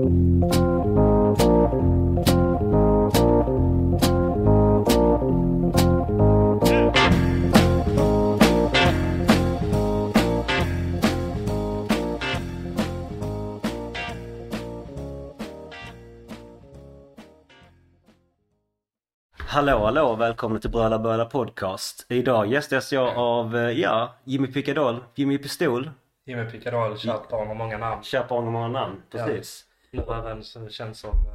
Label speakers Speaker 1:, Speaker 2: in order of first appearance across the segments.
Speaker 1: Hallå hallå välkommen till Bröla Böla Podcast. Idag gästas jag av, eh, ja, Jimmy Picadol, Jimmy Pistol.
Speaker 2: Jimmy Picadol, kärt barn har många namn.
Speaker 1: Barn har många namn, precis.
Speaker 2: Nu även som känns som uh,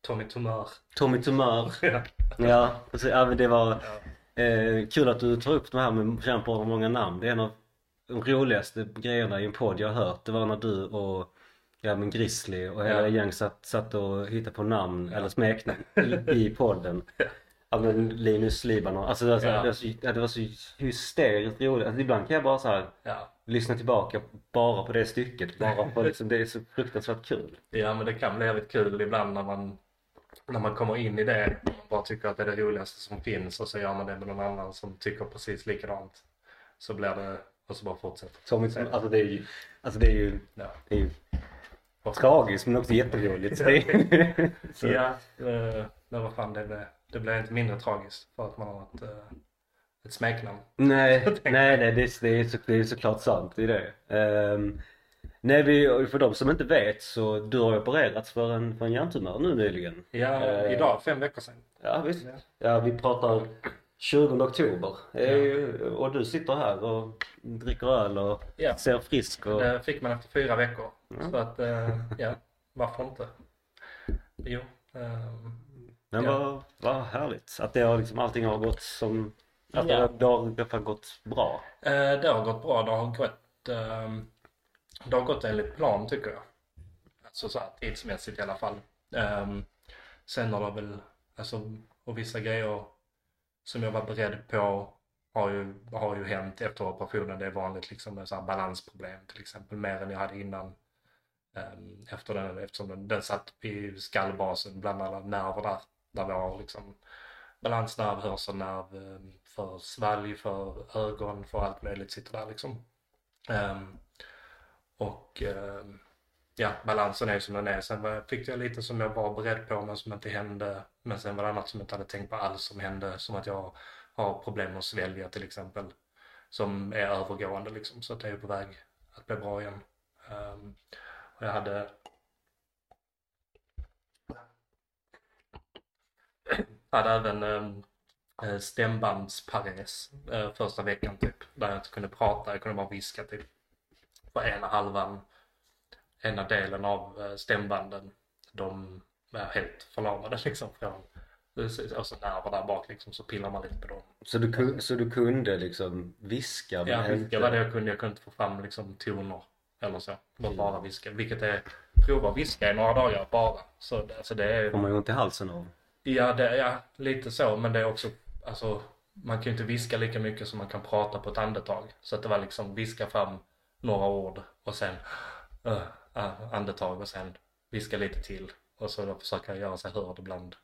Speaker 2: Tommy Tumör.
Speaker 1: Tommy Tumör.
Speaker 2: ja.
Speaker 1: Ja, precis. Ja, men det var
Speaker 2: Ja.
Speaker 1: eh, kul att du tar upp det här med barn har många namn. Det är en av de roligaste grejerna i en podd jag har hört. Det var när du och Ja men Grizzly och hela
Speaker 2: Ja.
Speaker 1: gäng satt, satt och hittade på namn eller smeknamn i, i podden. Ja men Linus Libanon. Alltså det var så,
Speaker 2: Ja.
Speaker 1: det var så, det var så hysteriskt roligt. Alltså, ibland kan jag bara så här
Speaker 2: Ja.
Speaker 1: lyssna tillbaka bara på det stycket. Bara för liksom, det är så fruktansvärt kul.
Speaker 2: ja, men det kan bli jävligt kul ibland när man, när man kommer in i det. Man bara tycker att det är det roligaste som finns och så gör man det med någon annan som tycker precis likadant. Så blir det, och så bara fortsätter
Speaker 1: Tommy, alltså det är ju, alltså det är ju,
Speaker 2: Ja.
Speaker 1: det är ju tragiskt men också jätteroligt. Är,
Speaker 2: Ja, eh, men vad fan det blev, det blev inte mindre tragiskt för att man har ett, eh, ett smeknamn.
Speaker 1: Nej, nej, nej det, är, det, är så, det är såklart sant. Är det. Um, nej, vi, för de som inte vet så du har opererats för en, för en hjärntumör nu nyligen.
Speaker 2: Ja,
Speaker 1: Eh.
Speaker 2: idag, fem veckor sedan.
Speaker 1: Ja visst.
Speaker 2: Ja.
Speaker 1: Ja, vi pratar 20 oktober. Ju- Och du sitter här och dricker öl och
Speaker 2: Ja.
Speaker 1: ser frisk och...
Speaker 2: Det fick man efter fyra veckor.
Speaker 1: Ja.
Speaker 2: Så att, eh, ja, varför inte? Jo. ehm,
Speaker 1: Men
Speaker 2: Ja.
Speaker 1: vad, vad härligt att det har liksom, allting har gått som... Att
Speaker 2: Ja.
Speaker 1: det, det har i alla fall gått bra.
Speaker 2: eh, det har gått bra. Det har gått, ehm, det har gått enligt plan tycker jag. Alltså så här, tidsmässigt i alla fall. Um, sen har det väl, alltså, och vissa grejer som jag var beredd på har ju, har ju hänt efter operationen. Det är vanligt liksom med så här balansproblem till exempel, mer än jag hade innan. Ehm, efter den, eftersom den, den satt i skallbasen bland alla nerver där. Där vi har liksom balansnerv, hörselnerv, ehm, för svalg, för ögon, för allt möjligt sitter där liksom. Um, och um, ja, balansen är ju som den är. Sen fick jag lite som jag var beredd på men som inte hände. Men sen var det annat som jag inte hade tänkt på alls som hände. Som att jag har problem med att svälja till exempel. Som är övergående liksom. Så att det är på väg att bli bra igen. Um, och jag hade hade även um, stämbandspares eh, första veckan typ. Där jag inte kunde prata, jag kunde bara viska typ. På ena halvan, ena delen av eh, stämbanden. De är helt förlamade liksom från och så nerver där bak liksom så pillar man lite på dem.
Speaker 1: Så du, kun- så du kunde liksom viska?
Speaker 2: Ja, viska var det jag kunde. Jag kunde inte få fram liksom toner eller så. Var bara viska. Vilket är, prova viska i några dagar bara. Så det- alltså det är
Speaker 1: får man ju ont i halsen av.
Speaker 2: Ja, det, ja, lite så. Men det är också, alltså, man kan ju inte viska lika mycket som man kan prata på ett andetag. Så att det var liksom viska fram några ord och sen uh, andetag och sen viska lite till. Och så då försöka göra sig hörd bland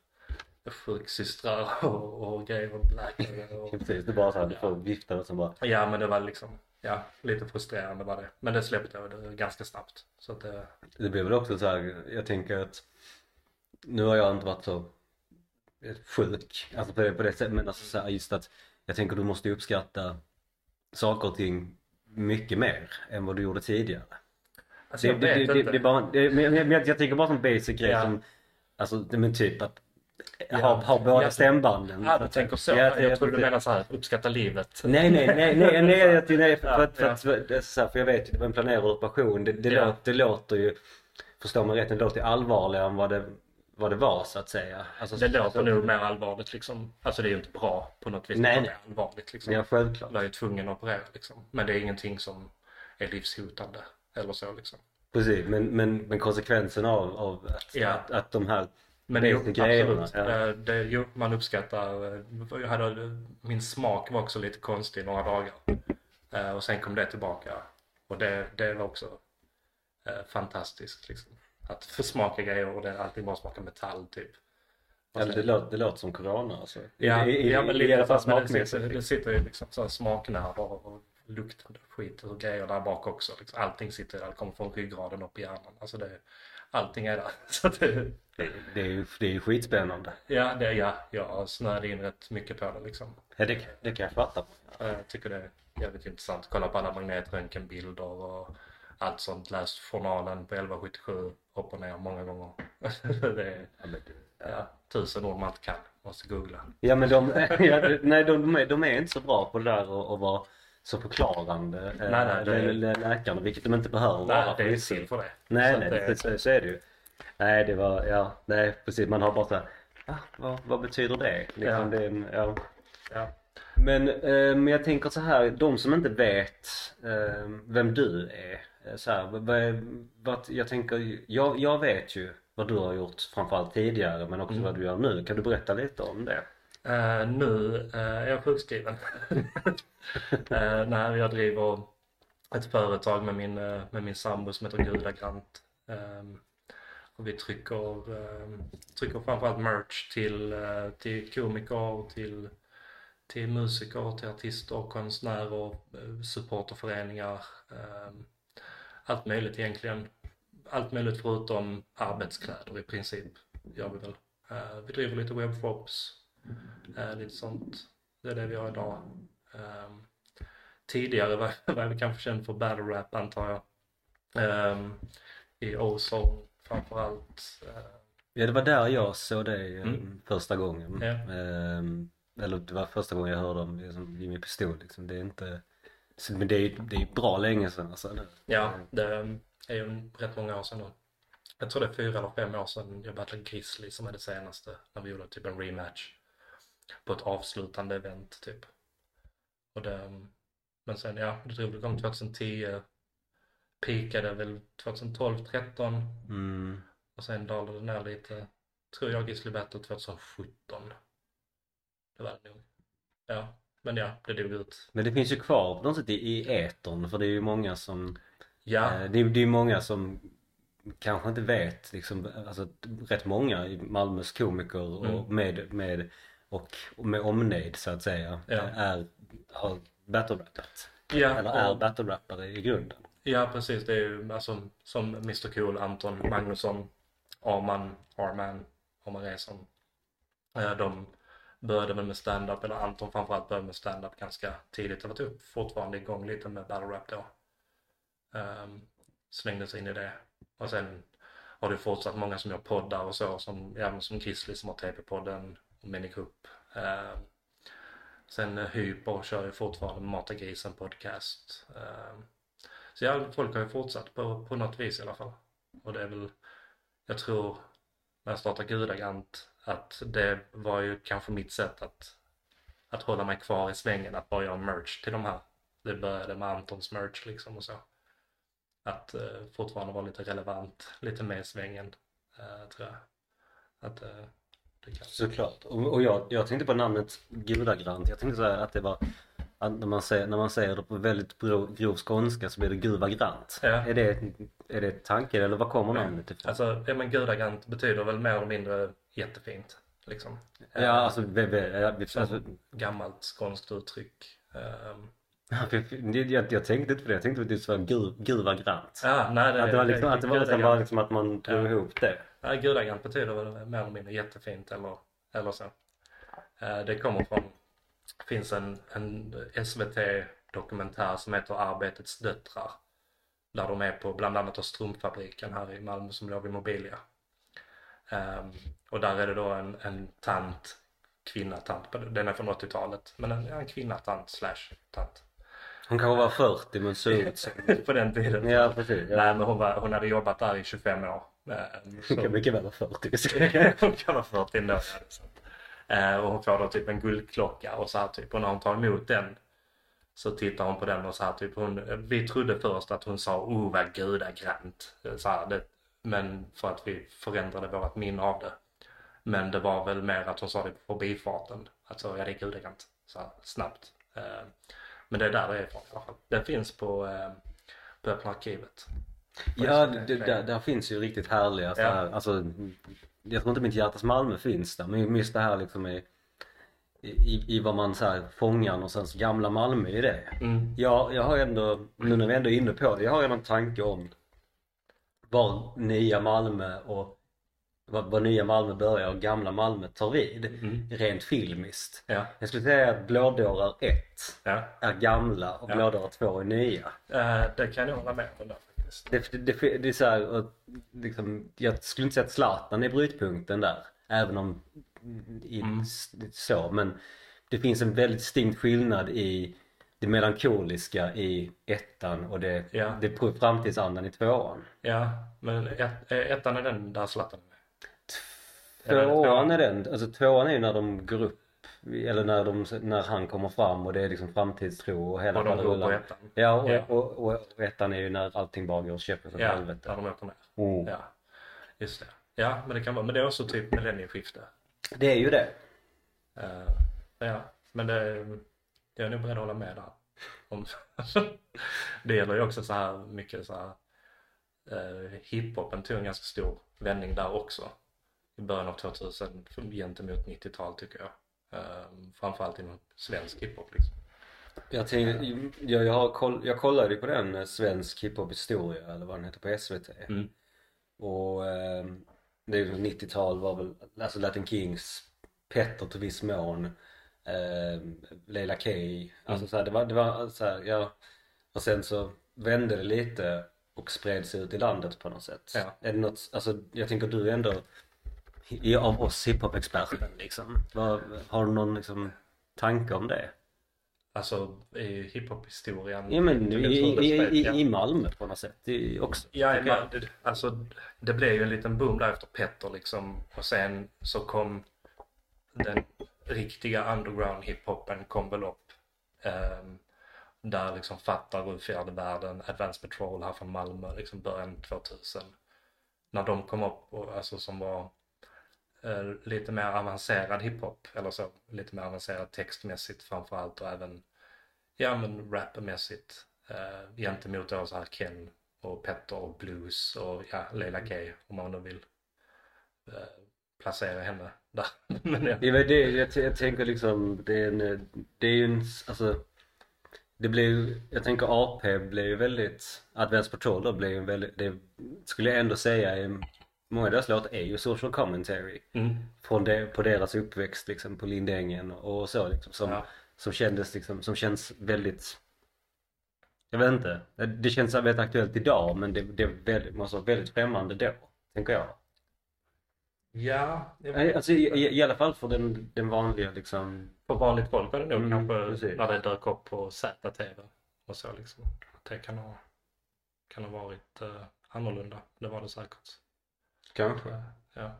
Speaker 2: sjuksystrar och, och grejer och läkare. Och,
Speaker 1: Precis, det bara så här, du får vifta och så bara...
Speaker 2: ja, men det var liksom, ja, lite frustrerande var det. Men det släppte jag det ganska snabbt. Så att det,
Speaker 1: Det blir väl också så här, jag tänker att nu har jag inte varit så sjuk, alltså på det, på det sättet, men alltså så just att jag tänker du måste uppskatta saker och ting mycket mer än vad du gjorde tidigare.
Speaker 2: alltså
Speaker 1: Det,
Speaker 2: jag
Speaker 1: det,
Speaker 2: vet
Speaker 1: det,
Speaker 2: inte.
Speaker 1: det bara, men men jag, jag tänker bara som basic grej
Speaker 2: Ja.
Speaker 1: som, alltså men typ att
Speaker 2: Ja.
Speaker 1: ha, ha båda
Speaker 2: Ja.
Speaker 1: stämbanden.
Speaker 2: Ja, du tänker så.
Speaker 1: Ja,
Speaker 2: jag,
Speaker 1: jag-
Speaker 2: trodde du menade så här, uppskatta livet.
Speaker 1: Nej, nej, nej, nej, nej, jag- nej för,
Speaker 2: Ja,
Speaker 1: för, för,
Speaker 2: ja.
Speaker 1: för, för jag vet ju det var en planerad operation. Det, det,
Speaker 2: Ja.
Speaker 1: låter, det låter ju, förstår man rätt, det låter allvarligare än vad det, vad det var så att säga. Alltså,
Speaker 2: Det låter
Speaker 1: så,
Speaker 2: nog mer allvarligt liksom. Alltså det är ju inte bra på något vis.
Speaker 1: Nej, nej.
Speaker 2: Det är allvarligt liksom.
Speaker 1: Ja, självklart.
Speaker 2: Jag är tvungen att operera liksom. Men det är ingenting som är livshotande. Eller så liksom.
Speaker 1: Precis, men, men, men konsekvensen av, av att,
Speaker 2: Ja.
Speaker 1: att, att de här
Speaker 2: Men
Speaker 1: Det är
Speaker 2: jo,
Speaker 1: grejerna,
Speaker 2: absolut.
Speaker 1: ja.
Speaker 2: Eh, Det, jo, man uppskattar. eh, Jag hade, min smak var också lite konstig några dagar. Eh, Och sen kom det tillbaka. Och det, det var också fantastiskt liksom. Att få smaka grejer och det alltid bara smaka metall typ.
Speaker 1: Eller det, låter, det låter som corona alltså. I,
Speaker 2: Ja,
Speaker 1: i, i,
Speaker 2: ja men
Speaker 1: i
Speaker 2: lite
Speaker 1: alla fall smakmässigt.
Speaker 2: det sitter ju liksom så smaknerver och luktande skit och grejer där bak också. Liksom. Allting sitter där, kommer från ryggraden upp i hjärnan. Alltså det, allting är där. Så det,
Speaker 1: Det, det är ju det är ju skitspännande.
Speaker 2: ja, det, ja, jag snöade in rätt mycket på det liksom.
Speaker 1: Ja, det, det kan jag fatta.
Speaker 2: Jag tycker det är jävligt intressant. Kolla på alla magnetröntgenbilder och allt sånt. Läst journalen på 1177 upp och ner många gånger. det är
Speaker 1: Ja,
Speaker 2: tusen ord man inte kan. Måste googla.
Speaker 1: ja men de, ja, nej, de, är, de är inte så bra på det där att vara så förklarande. eh,
Speaker 2: Nej, nej, det
Speaker 1: lä- Läkarna, vilket de inte behöver vara.
Speaker 2: Nej, det är
Speaker 1: förvisso.
Speaker 2: till för det.
Speaker 1: Nej,
Speaker 2: Så
Speaker 1: nej,
Speaker 2: det-
Speaker 1: så, så är det ju. Nej, det var, ja, nej precis. Man har bara såhär, ah, vad, vad betyder det? Liksom,
Speaker 2: Ja.
Speaker 1: det ja.
Speaker 2: Ja.
Speaker 1: Men, eh, men jag tänker så här, de som inte vet eh, vem du är. Eh, Så här, vad, vad, jag tänker, jag, jag vet ju vad du har gjort framförallt tidigare men också
Speaker 2: Mm.
Speaker 1: vad du gör nu. Kan du berätta lite om det?
Speaker 2: Eh, nu eh, är jag sjukskriven. uh, nej, jag driver ett företag med min, med min sambo som heter Gudagrant. Ehm, och vi trycker, um, trycker framförallt merch till, till komiker, till, till musiker, till artister, konstnärer, uh, supporterföreningar. ehm, allt möjligt egentligen. Allt möjligt förutom arbetskläder i princip gör vi väl. Eh, vi driver lite webbshops, eh, lite sånt. Det är det vi har idag. Ehm, tidigare var, var jag kanske känd för battle rap antar jag. Ehm, I Ozone framförallt. Uh,
Speaker 1: Ja, det var där jag såg dig eh,
Speaker 2: Mm.
Speaker 1: första gången.
Speaker 2: Ja.
Speaker 1: Ehm, eller det var första gången jag hörde om liksom, Jimmy Pistol liksom. Det är inte, så, men det är ju det är bra länge sedan alltså.
Speaker 2: ja, det är ju rätt många år sedan nu. Jag tror det är fyra eller fem år sedan jag battlade Grizzly som är det senaste. När vi gjorde typ en rematch. På ett avslutande event typ. Och det, men sen ja, det drog igång 2010. Peakade väl 2012, 13
Speaker 1: Mm.
Speaker 2: och sen dalade det ner lite. Tror jag Grizzly Battle 2017. Det var det nog. Ja, men ja, det dog ut.
Speaker 1: Men det finns ju kvar på något sätt i, i etern för det är ju många som
Speaker 2: Ja,
Speaker 1: Eh, Det är, det är många som kanske inte vet liksom, alltså rätt många i Malmös komiker och
Speaker 2: Mm.
Speaker 1: med, med och med omnejd så att säga
Speaker 2: Ja.
Speaker 1: är, har battle-rappat.
Speaker 2: ja,
Speaker 1: Eller är
Speaker 2: och-
Speaker 1: battle-rappare i grunden.
Speaker 2: Ja, precis. Det är ju alltså som Mr Cool, Anton Magnusson, Arman, Arman, Arman Resson. Eh, De började väl med stand-up, eller Anton framförallt började med stand-up ganska tidigt. Har var typ fortfarande igång lite med battle rap då. Ehm, um, slängde sig in i det. Och sen har det fortsatt många som gör poddar och så, som, ja, men som Grizzly som har TP-podden och Minikupp. Um, ehm, sen Hyper kör ju fortfarande Mata Grisen podcast. Um, så ja, folk har ju fortsatt på, på något vis i alla fall. Och det är väl, jag tror, när jag startade Gudagant att det var ju kanske mitt sätt att, att hålla mig kvar i svängen, att bara göra merch till de här. Det började med Antons merch liksom och så. Att eh, fortfarande vara lite relevant, lite med i svängen, eh, tror jag. Att eh.
Speaker 1: Såklart. Och, och jag, jag tänkte på namnet Gudagrant. Jag tänkte så här att det var när man säger, när man säger det på väldigt grov, grov skånska så blir det Guvagrant.
Speaker 2: Ja.
Speaker 1: Är det, är det tanken eller var kommer namnet ifrån?
Speaker 2: Alltså, ja men Gudagrant betyder väl mer eller mindre jättefint, liksom.
Speaker 1: ja alltså, vi, vi, alltså
Speaker 2: gammalt skånskt uttryck. Ehm,
Speaker 1: jag, jag, tänkte inte på det. Jag tänkte att det var gu, guva grant.
Speaker 2: Ja, nej det
Speaker 1: Att det var liksom, att det var bara liksom att man drog
Speaker 2: Ja.
Speaker 1: ihop det.
Speaker 2: Ja, gudagrant betyder väl mer eller mindre jättefint eller, eller så. Eh, Det kommer från, det finns en, en SVT-dokumentär som heter Arbetets döttrar. Där de är på bland annat strumpfabriken här i Malmö som låg vid Mobilia. Ehm, och där är det då en, en tant, kvinna, tant, den är från 80-talet, men en, en kvinna, tant slash tant.
Speaker 1: Hon kanske var 40 men såg ut som...
Speaker 2: på den tiden.
Speaker 1: Ja precis. Ja.
Speaker 2: Nej men hon, var, hon hade jobbat där i 25 år. Ehm, så-
Speaker 1: Hon kan mycket väl vara 40.
Speaker 2: hon kan vara 40 ändå. ja, det är sant. Eh, och hon får då typ en guldklocka och så här typ. Och när hon tar emot den så tittar hon på den och så här typ. Hon, vi trodde först att hon sa oh vad gudagrant. Så här, det, men för att vi förändrade vårt minne av det. Men det var väl mer att hon sa det på förbifarten. Alltså ja det är gudagrant. Så här, snabbt. Eh, men det är där det är ifrån i alla fall. Den finns på, eh, på Öppna arkivet.
Speaker 1: Ja, det, där, där finns ju riktigt härliga så
Speaker 2: Ja.
Speaker 1: här, alltså jag tror inte mitt hjärtas Malmö finns där men just det här liksom i, i, i vad man så här fångar någonstans gamla Malmö i det.
Speaker 2: Mm.
Speaker 1: Ja, jag har ändå, nu när vi ändå är inne på det, jag har ändå en tanke om var nya Malmö och var, var nya Malmö börjar och gamla Malmö tar vid
Speaker 2: Mm.
Speaker 1: rent filmiskt.
Speaker 2: Ja.
Speaker 1: Jag skulle säga att Blådårar 1
Speaker 2: Ja.
Speaker 1: är gamla och
Speaker 2: Ja.
Speaker 1: Blådårar 2 är nya.
Speaker 2: Eh, det kan jag hålla med om där faktiskt.
Speaker 1: Det, det, det, det är så här, och liksom, jag skulle inte säga att Zlatan är brytpunkten där. Även om i,
Speaker 2: Mm.
Speaker 1: så, men det finns en väldigt distinkt skillnad i det melankoliska i ettan och det,
Speaker 2: Ja.
Speaker 1: det framtidsandan i tvåan.
Speaker 2: Ja, men ett, eh, ettan är den där Zlatan är med.
Speaker 1: Tvåan är den, alltså tvåan är ju när de går upp eller när, de, när han kommer fram och det är liksom framtidstro och hela
Speaker 2: Och de går på ettan.
Speaker 1: Ja och,
Speaker 2: Ja.
Speaker 1: Och, och, och ettan är ju när allting bara går käpprätt åt
Speaker 2: Ja,
Speaker 1: helvete.
Speaker 2: där de åker ner.
Speaker 1: Mm.
Speaker 2: Ja, just det. Ja, men det kan vara, men det är också typ millennieskifte.
Speaker 1: Det är ju det.
Speaker 2: Eh, ja, men det, jag är nog beredd att hålla med där. Om, det gäller ju också så här mycket så här uh, hiphopen tog en ganska stor vändning där också. I början av 2000 gentemot 90-tal tycker jag. Uh, framförallt inom svensk hiphop liksom.
Speaker 1: Jag, tänkte, jag, jag, har koll, jag kollade ju på den eh, svensk hiphop historia eller vad den heter på SVT.
Speaker 2: Mm.
Speaker 1: Och eh, det är ju 90-tal var väl, alltså Latin Kings, Petter till viss mån, eh, Leila K. Alltså
Speaker 2: Mm.
Speaker 1: så här, det var, det var så här, ja. Och sen så vände det lite och spred sig ut i landet på något sätt.
Speaker 2: Ja.
Speaker 1: Är det något, alltså jag tänker du är ändå i- av oss hiphop-experten liksom. Vad, har du någon liksom tanke om det?
Speaker 2: Alltså i hiphop-historien.
Speaker 1: Ja men i, i, i, i,
Speaker 2: Ja.
Speaker 1: i Malmö på något sätt är också.
Speaker 2: Ja, men det, alltså det blev ju en liten boom där efter Petter liksom och sen så kom den riktiga underground hiphopen kom väl upp. Um, där liksom Fattar ur fjärde världen, Advanced Patrol här från Malmö, liksom början 2000. När de kom upp och alltså som var uh, lite mer avancerad hiphop eller så, lite mer avancerad textmässigt framförallt och även ja men rapmässigt Uh, eh, gentemot då så här Ken och Petter och Blues och ja, Leila K om man nu vill Uh, placera henne där. men ja.
Speaker 1: Det är det, jag, jag tänker liksom, det är en, det är en, alltså det blir jag tänker AP blir ju väldigt, Advance Patrol då blir ju väldigt, det skulle jag ändå säga är, många av deras låtar är ju social commentary.
Speaker 2: Mm.
Speaker 1: Från det, på deras uppväxt liksom på Lindängen och, så liksom som,
Speaker 2: Ja.
Speaker 1: som kändes liksom, som känns väldigt jag vet inte, det känns väldigt aktuellt idag men det, det väldigt, måste vara väldigt främmande då, tänker jag.
Speaker 2: Ja, jag
Speaker 1: Alltså i, i, i alla fall för den, den vanliga liksom
Speaker 2: På vanligt folk var det nog
Speaker 1: Mm,
Speaker 2: kanske
Speaker 1: precis.
Speaker 2: när det dök upp på ZTV och så liksom. Det kan ha, kan ha varit eh, annorlunda. Det var det säkert.
Speaker 1: Kanske.
Speaker 2: Ja.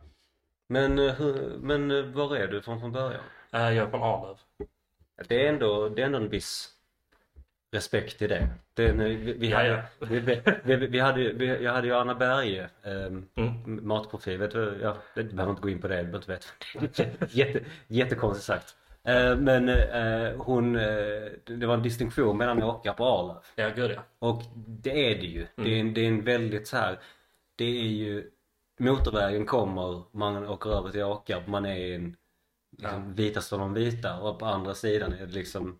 Speaker 1: Men, eh, hur, men eh, var är du från från början?
Speaker 2: Eh, jag är från Arlöv.
Speaker 1: Det är ändå, det är ändå en viss respekt i det. vi, vi,
Speaker 2: Ja,
Speaker 1: hade,
Speaker 2: ja.
Speaker 1: Vi, vi, vi, vi hade, vi, jag hade ju Anna Berge, um,
Speaker 2: Mm.
Speaker 1: matprofil, vet du, ja, det behöver inte gå in på det, du behöver inte veta. Jätte, jättekonstigt sagt. Eh, men eh, hon, eh, det var en distinktion mellan åka på Arlöv.
Speaker 2: Ja, gud ja.
Speaker 1: Och det är det ju. Det, är,
Speaker 2: Mm.
Speaker 1: en- det är en väldigt så här. Det är ju motorvägen kommer, man åker över till Åkarp, man är i en liksom, vitaste av de vita och på andra sidan är det liksom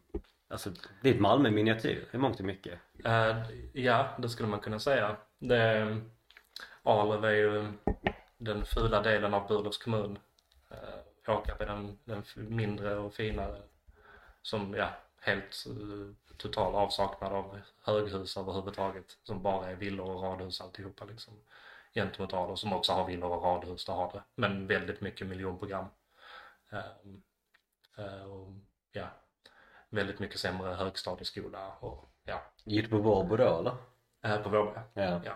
Speaker 1: Alltså det är ett Malmö miniatyr i mångt och mycket.
Speaker 2: Uh, ja, det skulle man kunna säga. Det, Arlöv är ju den fula delen av Burlövs kommun. Eh, uh, Åkarp är den, den mindre och finare. Som, ja, helt uh, total avsaknad av höghus överhuvudtaget. Som bara är villor och radhus alltihopa liksom. Gentemot Arlöv som också har villor och radhus, det har det. Men väldigt mycket miljonprogram. Uh, uh, och, ja, väldigt mycket sämre högstadieskola och ja,
Speaker 1: Gick du på Vårbo då eller?
Speaker 2: här på Vårberg.
Speaker 1: Ja.
Speaker 2: Ja.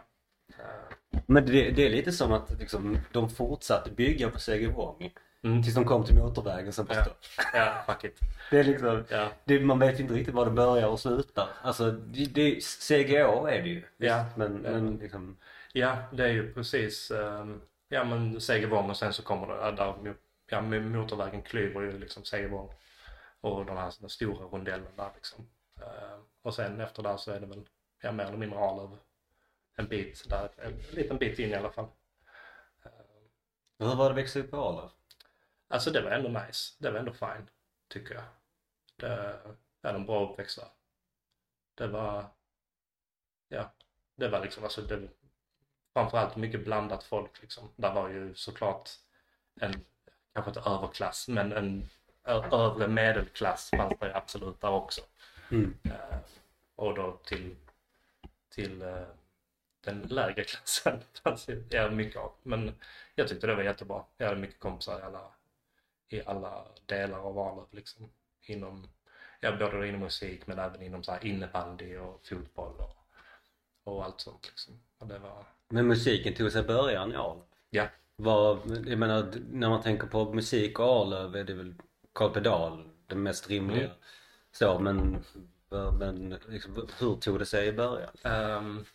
Speaker 2: Eh,
Speaker 1: Men det, det är lite som att liksom, de fortsatte bygga på Segervång
Speaker 2: Mm.
Speaker 1: tills de kom till motorvägen som på
Speaker 2: Ja.
Speaker 1: stopp.
Speaker 2: Ja, fuck it.
Speaker 1: Det är liksom,
Speaker 2: Ja.
Speaker 1: det, man vet inte riktigt var det börjar och slutar. Alltså det, det, CGO är det ju.
Speaker 2: Ja.
Speaker 1: Visst, Men,
Speaker 2: Ja.
Speaker 1: men liksom,
Speaker 2: ja, det är ju precis, ehm, ja men Segervång och sen så kommer det, ja, där, ja mo- motorvägen klyver ju liksom Segervång och den här den stora rondellen där liksom. Eh, och sen efter där så är det väl, ja mer eller mindre Arlöv. En bit där, en liten bit in i alla fall.
Speaker 1: hur var det att växa upp på Arlöv?
Speaker 2: Alltså det var ändå nice. Det var ändå fine, tycker jag. Det är en bra uppväxt där. Det var, ja, det var liksom, alltså det, framförallt mycket blandat folk liksom. Där var ju såklart en, kanske inte överklass, men en övre medelklass fanns det absolut där också.
Speaker 1: Mm.
Speaker 2: Eh, och då till, till eh, den lägre klassen fanns ju ja, mycket av. Men jag tyckte det var jättebra. Jag hade mycket kompisar i alla, i alla delar av Arlöv liksom. Inom, ja, både inom musik men även inom så här innebandy och fotboll och, och allt sånt liksom. Och det var,
Speaker 1: Men musiken tog sig början i Arlöv?
Speaker 2: ja,
Speaker 1: Vad, jag menar när man tänker på musik och Arlöv är det väl Carl Pedal det mest rimliga.
Speaker 2: Mm.
Speaker 1: Så men, men liksom, hur tog det sig i början?
Speaker 2: Ehm,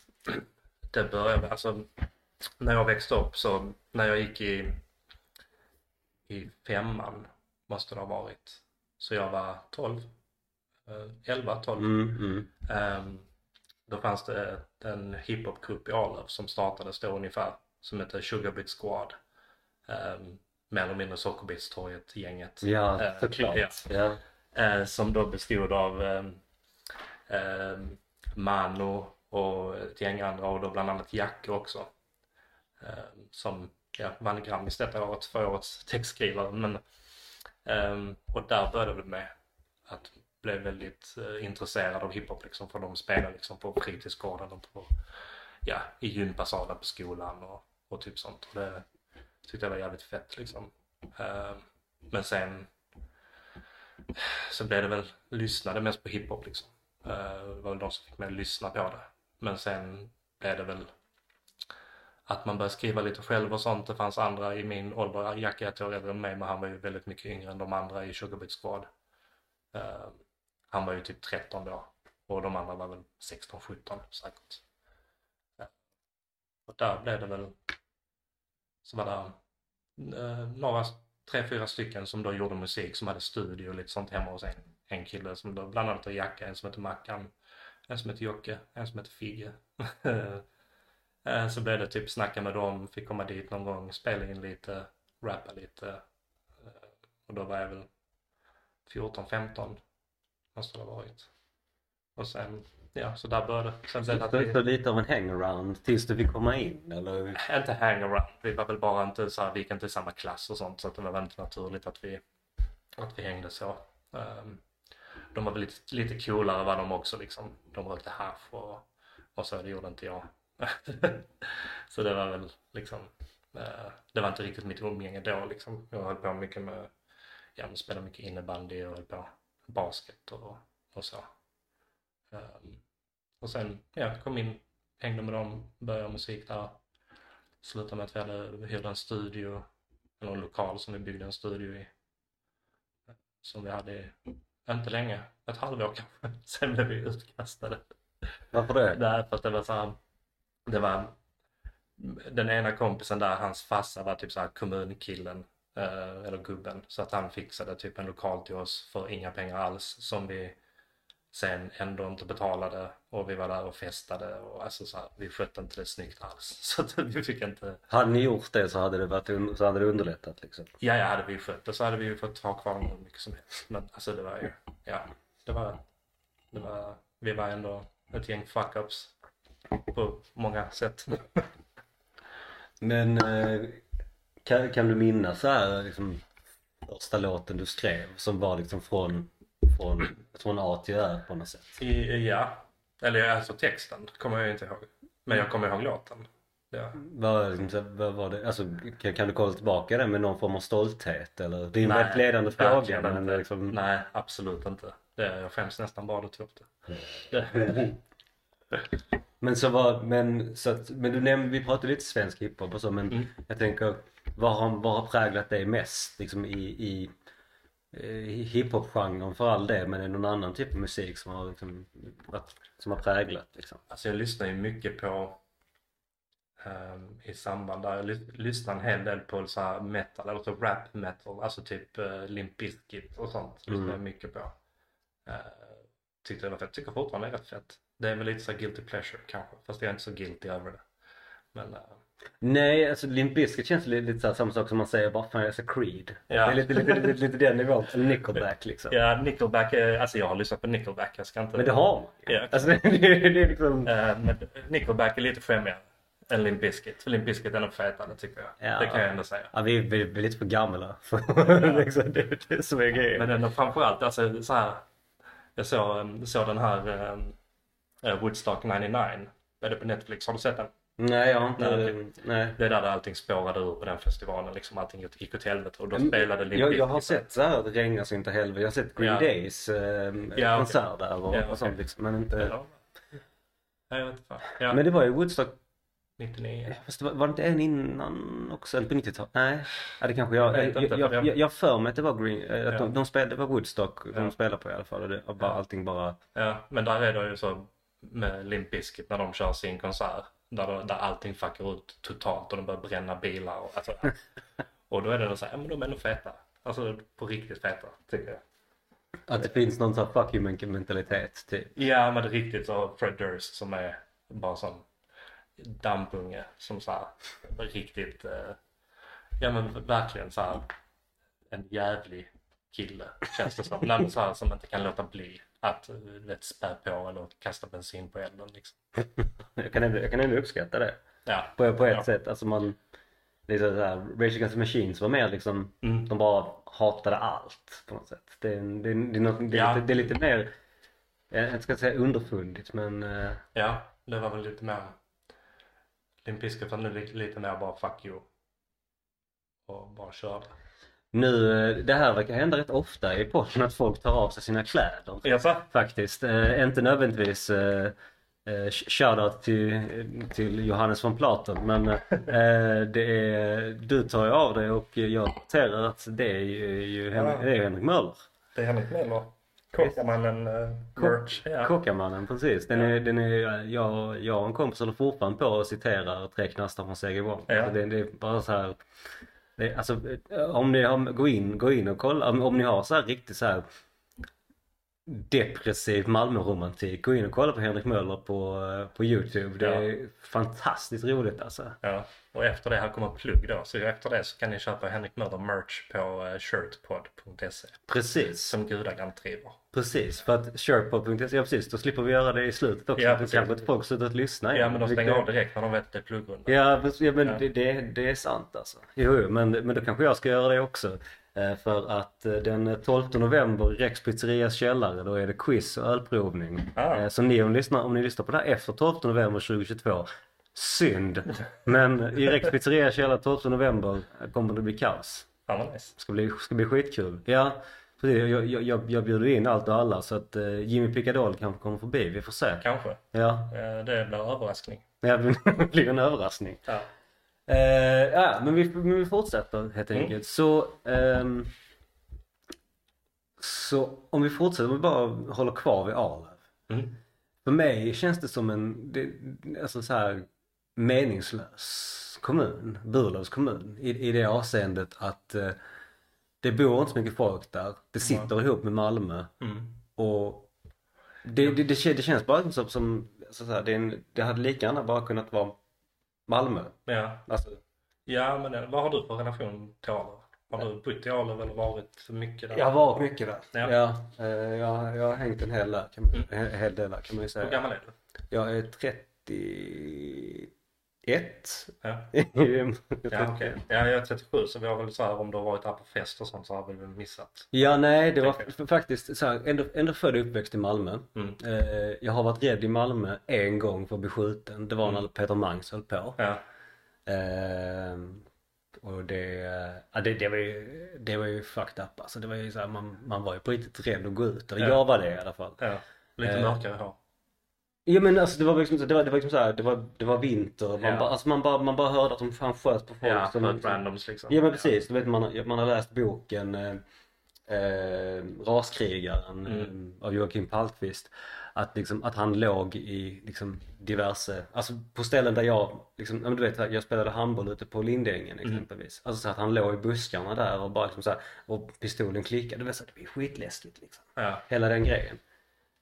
Speaker 2: det började alltså när jag växte upp så när jag gick i, i femman måste det ha varit. Så jag var 12, eh, 11, 12.
Speaker 1: Mm, mm.
Speaker 2: Ehm, då fanns det en hiphopgrupp i Arlöv som startades då ungefär som hette Sugarbit Squad. Um, mer eller mindre Sockerbitstorget gänget.
Speaker 1: Ja,
Speaker 2: Eh,
Speaker 1: såklart.
Speaker 2: ja.
Speaker 1: Ja.
Speaker 2: Eh, som då bestod av um, Mano och ett gäng andra och då bland annat Jacke också. Um, som ja, vann Grammis detta året för årets textskrivare. Men, um, och där började det med att blev väldigt eh, intresserad av hiphop liksom för de spelade liksom på fritidsgården och på, ja, i gympasalen på skolan och, och typ sånt. Och det tyckte jag var jävligt fett liksom. Ehm, men sen så blev det väl, lyssnade mest på hiphop liksom. Ehm, det var väl de som fick mig att lyssna på det. Men sen blev det väl att man började skriva lite själv och sånt. Det fanns andra i min ålder, Jack är ett år äldre än mig men han var ju väldigt mycket yngre än de andra i Sugarbit Squad. Uh, han var ju typ 13 då och de andra var väl 16-17 säkert. Ja. Och där blev det väl, så var det eh, några, tre, fyra stycken som då gjorde musik som hade studio och lite sånt hemma hos en, en kille som då bland annat har Jacka, en som heter Mackan, en som heter Jocke, en som heter Figge. Eh, så blev det typ snacka med dem, fick komma dit någon gång, spela in lite, rappa lite. Eh, och då var jag väl 14, 15 måste det ha varit. Och sen, ja, så där började det. Sen att vi,
Speaker 1: så lite av en hangaround tills du fick komma in eller?
Speaker 2: inte hangaround, vi var väl bara inte så här, vi gick inte i samma klass och sånt så att det var inte naturligt att vi, att vi hängde så. Um, de var väl lite, lite coolare var de också liksom. De rökte hasch och, och så, det gjorde inte jag. så det var väl liksom, eh, det var inte riktigt mitt umgänge då liksom. Jag höll på mycket med, ja men spelade mycket innebandy och höll på basket och, och så. Um, och sen, ja, kom in, hängde med dem, började musik där. Slutade med att vi hade hyrde en studio, eller en lokal som vi byggde en studio i. Som vi hade, inte länge, ett halvår kanske. Sen blev vi utkastade.
Speaker 1: Varför det?
Speaker 2: Därför att det var så här, det var den ena kompisen där, hans farsa var typ så här kommunkillen eh, eller gubben så att han fixade typ en lokal till oss för inga pengar alls som vi sen ändå inte betalade och vi var där och festade och alltså så här, vi skötte inte det snyggt alls så att vi fick inte
Speaker 1: Hade ni gjort det så hade det, varit, så hade det underlättat liksom.
Speaker 2: Ja, ja, hade vi skött det så hade vi ju fått ha kvar hur mycket som helst. Men alltså det var ju, ja, det var, det var, vi var ändå ett gäng fuck-ups på många sätt.
Speaker 1: Men eh, kan, kan du minnas så här liksom första låten du skrev som var liksom från, från, från A till Ö på något sätt?
Speaker 2: I, ja, eller alltså texten kommer jag inte ihåg. Men jag kommer ihåg låten. Ja.
Speaker 1: Vad, vad var det, alltså, kan, du kolla tillbaka det med någon form av stolthet eller? Det är en
Speaker 2: Nej,
Speaker 1: väldigt ledande fråga men
Speaker 2: inte.
Speaker 1: liksom...
Speaker 2: Nej, absolut inte. Det, jag skäms nästan bara du tog upp det. det.
Speaker 1: Men så var, men så att, men du nämnde, vi pratade lite svensk hiphop och så men
Speaker 2: Mm.
Speaker 1: jag tänker vad har, vad har präglat dig mest liksom i, i hiphop-genren för all det men är det någon annan typ av musik som har liksom, som har präglat liksom?
Speaker 2: Alltså jag lyssnar ju mycket på ehm, i samband där, jag lys- lyssnar en hel del på så här metal, eller så rap metal, alltså typ uh, Limp Bizkit och sånt. Lyssnar
Speaker 1: Mm.
Speaker 2: jag mycket på. Uh, tyckte det var fett, tycker fortfarande det är rätt fett. Det är väl lite så guilty pleasure kanske, fast jag är inte så guilty över det. Men eh,
Speaker 1: Nej, alltså Limp Bizkit känns lite, lite så samma sak som man säger bara fan jag är så Creed.
Speaker 2: Ja.
Speaker 1: Det är lite, lite, lite, lite den nivån. Nickelback liksom.
Speaker 2: ja, Nickelback, är, alltså jag har lyssnat på Nickelback, jag ska inte...
Speaker 1: Men det har man.
Speaker 2: Ja.
Speaker 1: Alltså det, det, det är liksom...
Speaker 2: Eh, men Nickelback är lite skämmigare. än Limp Bizkit. Limp Bizkit är nog fetare tycker jag.
Speaker 1: Ja.
Speaker 2: Det kan jag ändå säga.
Speaker 1: Ja, vi, vi, vi är lite för gamla för liksom, det, det är så är grejen.
Speaker 2: Men ändå framförallt alltså så här. Jag såg, såg den här eh, Woodstock 99. Är det på Netflix? Har du sett den?
Speaker 1: Nej, jag har inte...
Speaker 2: Nej,
Speaker 1: Nej.
Speaker 2: Det är där allting spårade ur på den festivalen. Liksom allting gick åt helvete och då spelade Limp
Speaker 1: jag, jag har sett så här, det regnar så inte helvete. Jag har sett Green
Speaker 2: Ja.
Speaker 1: Days eh,
Speaker 2: Ja,
Speaker 1: konsert där och,
Speaker 2: Ja,
Speaker 1: och sånt liksom. Men inte...
Speaker 2: Ja. Ja, jag vet inte. Ja,
Speaker 1: Men det var ju Woodstock
Speaker 2: 99.
Speaker 1: Fast det var, var det inte en innan också? En på 90-talet? Nej, ja, det kanske jag...
Speaker 2: Jag
Speaker 1: Jag, jag,
Speaker 2: jag-
Speaker 1: jag, för mig att det var Green... eh, Att de, de spelade, det var Woodstock de spelade på i alla fall. Och det var bara, allting bara...
Speaker 2: Ja, men där är det ju så med Limp Bizkit när de kör sin konsert. Där, där allting fuckar ut totalt och de börjar bränna bilar och alltså. och då är det så här, ja men de är ändå feta. Alltså på riktigt feta, tycker jag.
Speaker 1: Att det finns någon sån här fuck you mentalitet typ.
Speaker 2: Ja men det är riktigt så Fred Durst som är bara sån dampunge som så här riktigt, eh, ja men verkligen så här en jävlig kille känns det som. Nej, så här, som inte kan låta bli att vet, spä på eller kasta bensin på elden liksom.
Speaker 1: Jag kan ändå, jag kan ändå uppskatta det.
Speaker 2: Ja.
Speaker 1: På, på ett
Speaker 2: Ja.
Speaker 1: sätt. Alltså man... Det är så här, Rage Against the Machines var mer liksom...
Speaker 2: Mm.
Speaker 1: De bara hatade allt på något sätt. Det är, det är, det är, något, det
Speaker 2: Ja.
Speaker 1: lite, det är lite mer... Jag ska säga underfundigt men... eh,
Speaker 2: Ja, det var väl lite mer Limp Bizkit var nu lite, lite mer bara fuck you. Och bara körde.
Speaker 1: Nu, eh, det här verkar hända rätt ofta i podden att folk tar av sig sina kläder.
Speaker 2: Jaså?
Speaker 1: Faktiskt. Eh, inte nödvändigtvis eh, eh, shoutout till, till Johannes von Platen men eh, det är, du tar ju av dig och jag noterar att det är ju, ju Hen- det är Henrik Möller.
Speaker 2: Det är Henrik Möller. Kockarmannen uh, merch. Ja.
Speaker 1: Kockarmannen precis. Den är, den är, jag, jag och en kompis håller fortfarande på och citerar Tre knastar från Segerborg.
Speaker 2: Ja.
Speaker 1: Alltså det, det är bara så här. Alltså eh, om ni har, gå in, gå in och kolla. Om, om ni har så här riktigt så här depressiv Malmöromantik. Gå in och kolla på Henrik Möller på, eh, på Youtube. Det
Speaker 2: Ja.
Speaker 1: är fantastiskt roligt alltså.
Speaker 2: ja. Och efter det här kommer plugg då. Så efter det så kan ni köpa Henrik Möller merch på uh, shirtpod.se.
Speaker 1: Precis,
Speaker 2: Som gudagrant driver.
Speaker 1: precis. För att shirtpod.se, ja precis, då slipper vi göra det i slutet också.
Speaker 2: Ja,
Speaker 1: då kanske inte folk slutar att lyssna.
Speaker 2: Ja men de stänger av direkt när de vet att det är pluggrunda.
Speaker 1: Ja, men, ja, men
Speaker 2: Ja.
Speaker 1: Det, det, det är sant alltså. Jo, jo, men, men då kanske jag ska göra det också. Eh, För att eh, den 12 november i Rex Pizzerias källare då är det quiz och ölprovning.
Speaker 2: Ah.
Speaker 1: Eh, Så ni om, ni lyssnar, om ni lyssnar på det här efter 12 november 2022, synd. Men i Rex Pizzerias källare 12 november kommer det bli kaos.
Speaker 2: Vad nice.
Speaker 1: Ska bli, ska bli skitkul. Ja, precis. Jag, jag, jag, jag bjuder in allt och alla så att Jimmy Picadol kanske kommer förbi. Vi får se.
Speaker 2: Kanske.
Speaker 1: Ja,
Speaker 2: Det blir överraskning.
Speaker 1: det blir en överraskning.
Speaker 2: Ja.
Speaker 1: Eh, ja, men vi, men vi fortsätter helt
Speaker 2: Mm.
Speaker 1: enkelt. Så, ehm, så om vi fortsätter, om vi bara håller kvar vid Arlöv.
Speaker 2: Mm.
Speaker 1: För mig känns det som en, det, alltså så här meningslös kommun, Burlövs kommun. I, I det avseendet att eh, det bor inte så mycket folk där. Det sitter ihop med Malmö.
Speaker 2: Mm.
Speaker 1: Och det, det, det, det känns bara som, som så här, det, en, det hade lika gärna bara kunnat vara Malmö.
Speaker 2: Ja.
Speaker 1: Alltså,
Speaker 2: ja men eh, vad har du för relation till Arlöv? Har du bott i Arlöv eller varit mycket där?
Speaker 1: Jag har varit mycket där.
Speaker 2: Ja.
Speaker 1: Ja. eh, jag, jag har hängt en hel, där, kan man, en hel del där kan man ju
Speaker 2: Hur
Speaker 1: säga.
Speaker 2: gammal är du?
Speaker 1: Jag är 31.
Speaker 2: Ja.
Speaker 1: ja,
Speaker 2: Ja, okej. Ja, jag är 37 så vi har väl så här om du har varit här på fest och sånt så har vi väl missat.
Speaker 1: Ja, nej, det var f- faktiskt så här, ändå, ändå född och uppväxt i Malmö.
Speaker 2: Mm.
Speaker 1: Eh, jag har varit rädd i Malmö en gång för att bli skjuten. Det var när Peter Mangs höll på.
Speaker 2: Ja.
Speaker 1: Eh, och det, ja, det, det, var ju, det var ju fucked up alltså. Det var ju så här, man, man var ju på riktigt rädd att gå ut. Eller
Speaker 2: Ja.
Speaker 1: jag var det i alla fall.
Speaker 2: ja. Lite
Speaker 1: Eh.
Speaker 2: mörkare hår.
Speaker 1: Ja men alltså det var liksom, det var, det var liksom så här, det var, det var vinter. Man,
Speaker 2: Ja.
Speaker 1: bara, alltså, man, bara, man bara hörde att de fan sköt på folk.
Speaker 2: Ja,
Speaker 1: som,
Speaker 2: ett randoms liksom.
Speaker 1: Ja men precis, du vet man, man har läst boken eh, eh, Raskrigaren
Speaker 2: Mm.
Speaker 1: eh, av Joakim Palmqvist. Att, liksom, att han låg i liksom, diverse, alltså på ställen där jag, liksom, ja, du vet jag spelade handboll ute på Lindängen
Speaker 2: Mm.
Speaker 1: exempelvis. Alltså så att han låg i buskarna där och bara liksom så här, och pistolen klickade. Du vet, så det var skitläskigt liksom.
Speaker 2: Ja.
Speaker 1: Hela den grejen.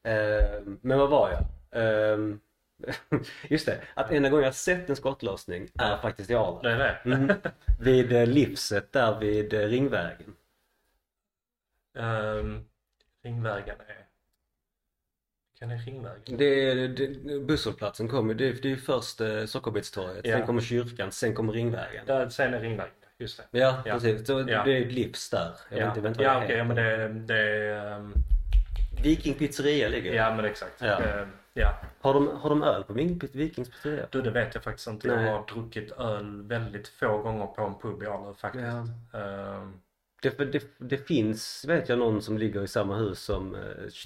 Speaker 1: Eh, men vad var jag? Eh, just det, att enda gången jag sett en skottlossning är faktiskt i Arlanda.
Speaker 2: Det är det.
Speaker 1: Mm. Vid eh, Livset där vid eh, Ringvägen.
Speaker 2: Ehm, Ringvägen är... Vilken är Ringvägen?
Speaker 1: Det är, det, busshållplatsen kommer, det, är- det är först eh, Sockerbetstorget,
Speaker 2: Ja.
Speaker 1: sen kommer kyrkan, sen kommer Ringvägen.
Speaker 2: Där, sen är Ringvägen, just det.
Speaker 1: Ja,
Speaker 2: Ja.
Speaker 1: precis. Så
Speaker 2: Ja.
Speaker 1: det är ett livs där. Jag
Speaker 2: ja,
Speaker 1: vet inte, inte
Speaker 2: ja
Speaker 1: vad
Speaker 2: okej,
Speaker 1: det
Speaker 2: ja, men det, det är... ehm,
Speaker 1: Viking pizzeria ligger
Speaker 2: Ja men exakt.
Speaker 1: Ja.
Speaker 2: Eh, ja.
Speaker 1: Har de, har de öl på Vikings pizzeria?
Speaker 2: Du det vet jag faktiskt inte.
Speaker 1: Nej.
Speaker 2: Jag har druckit öl väldigt få gånger på en pub i Arlöv faktiskt.
Speaker 1: Ja.
Speaker 2: Ehm,
Speaker 1: Det, det, det finns, vet jag, någon som ligger i samma hus som eh,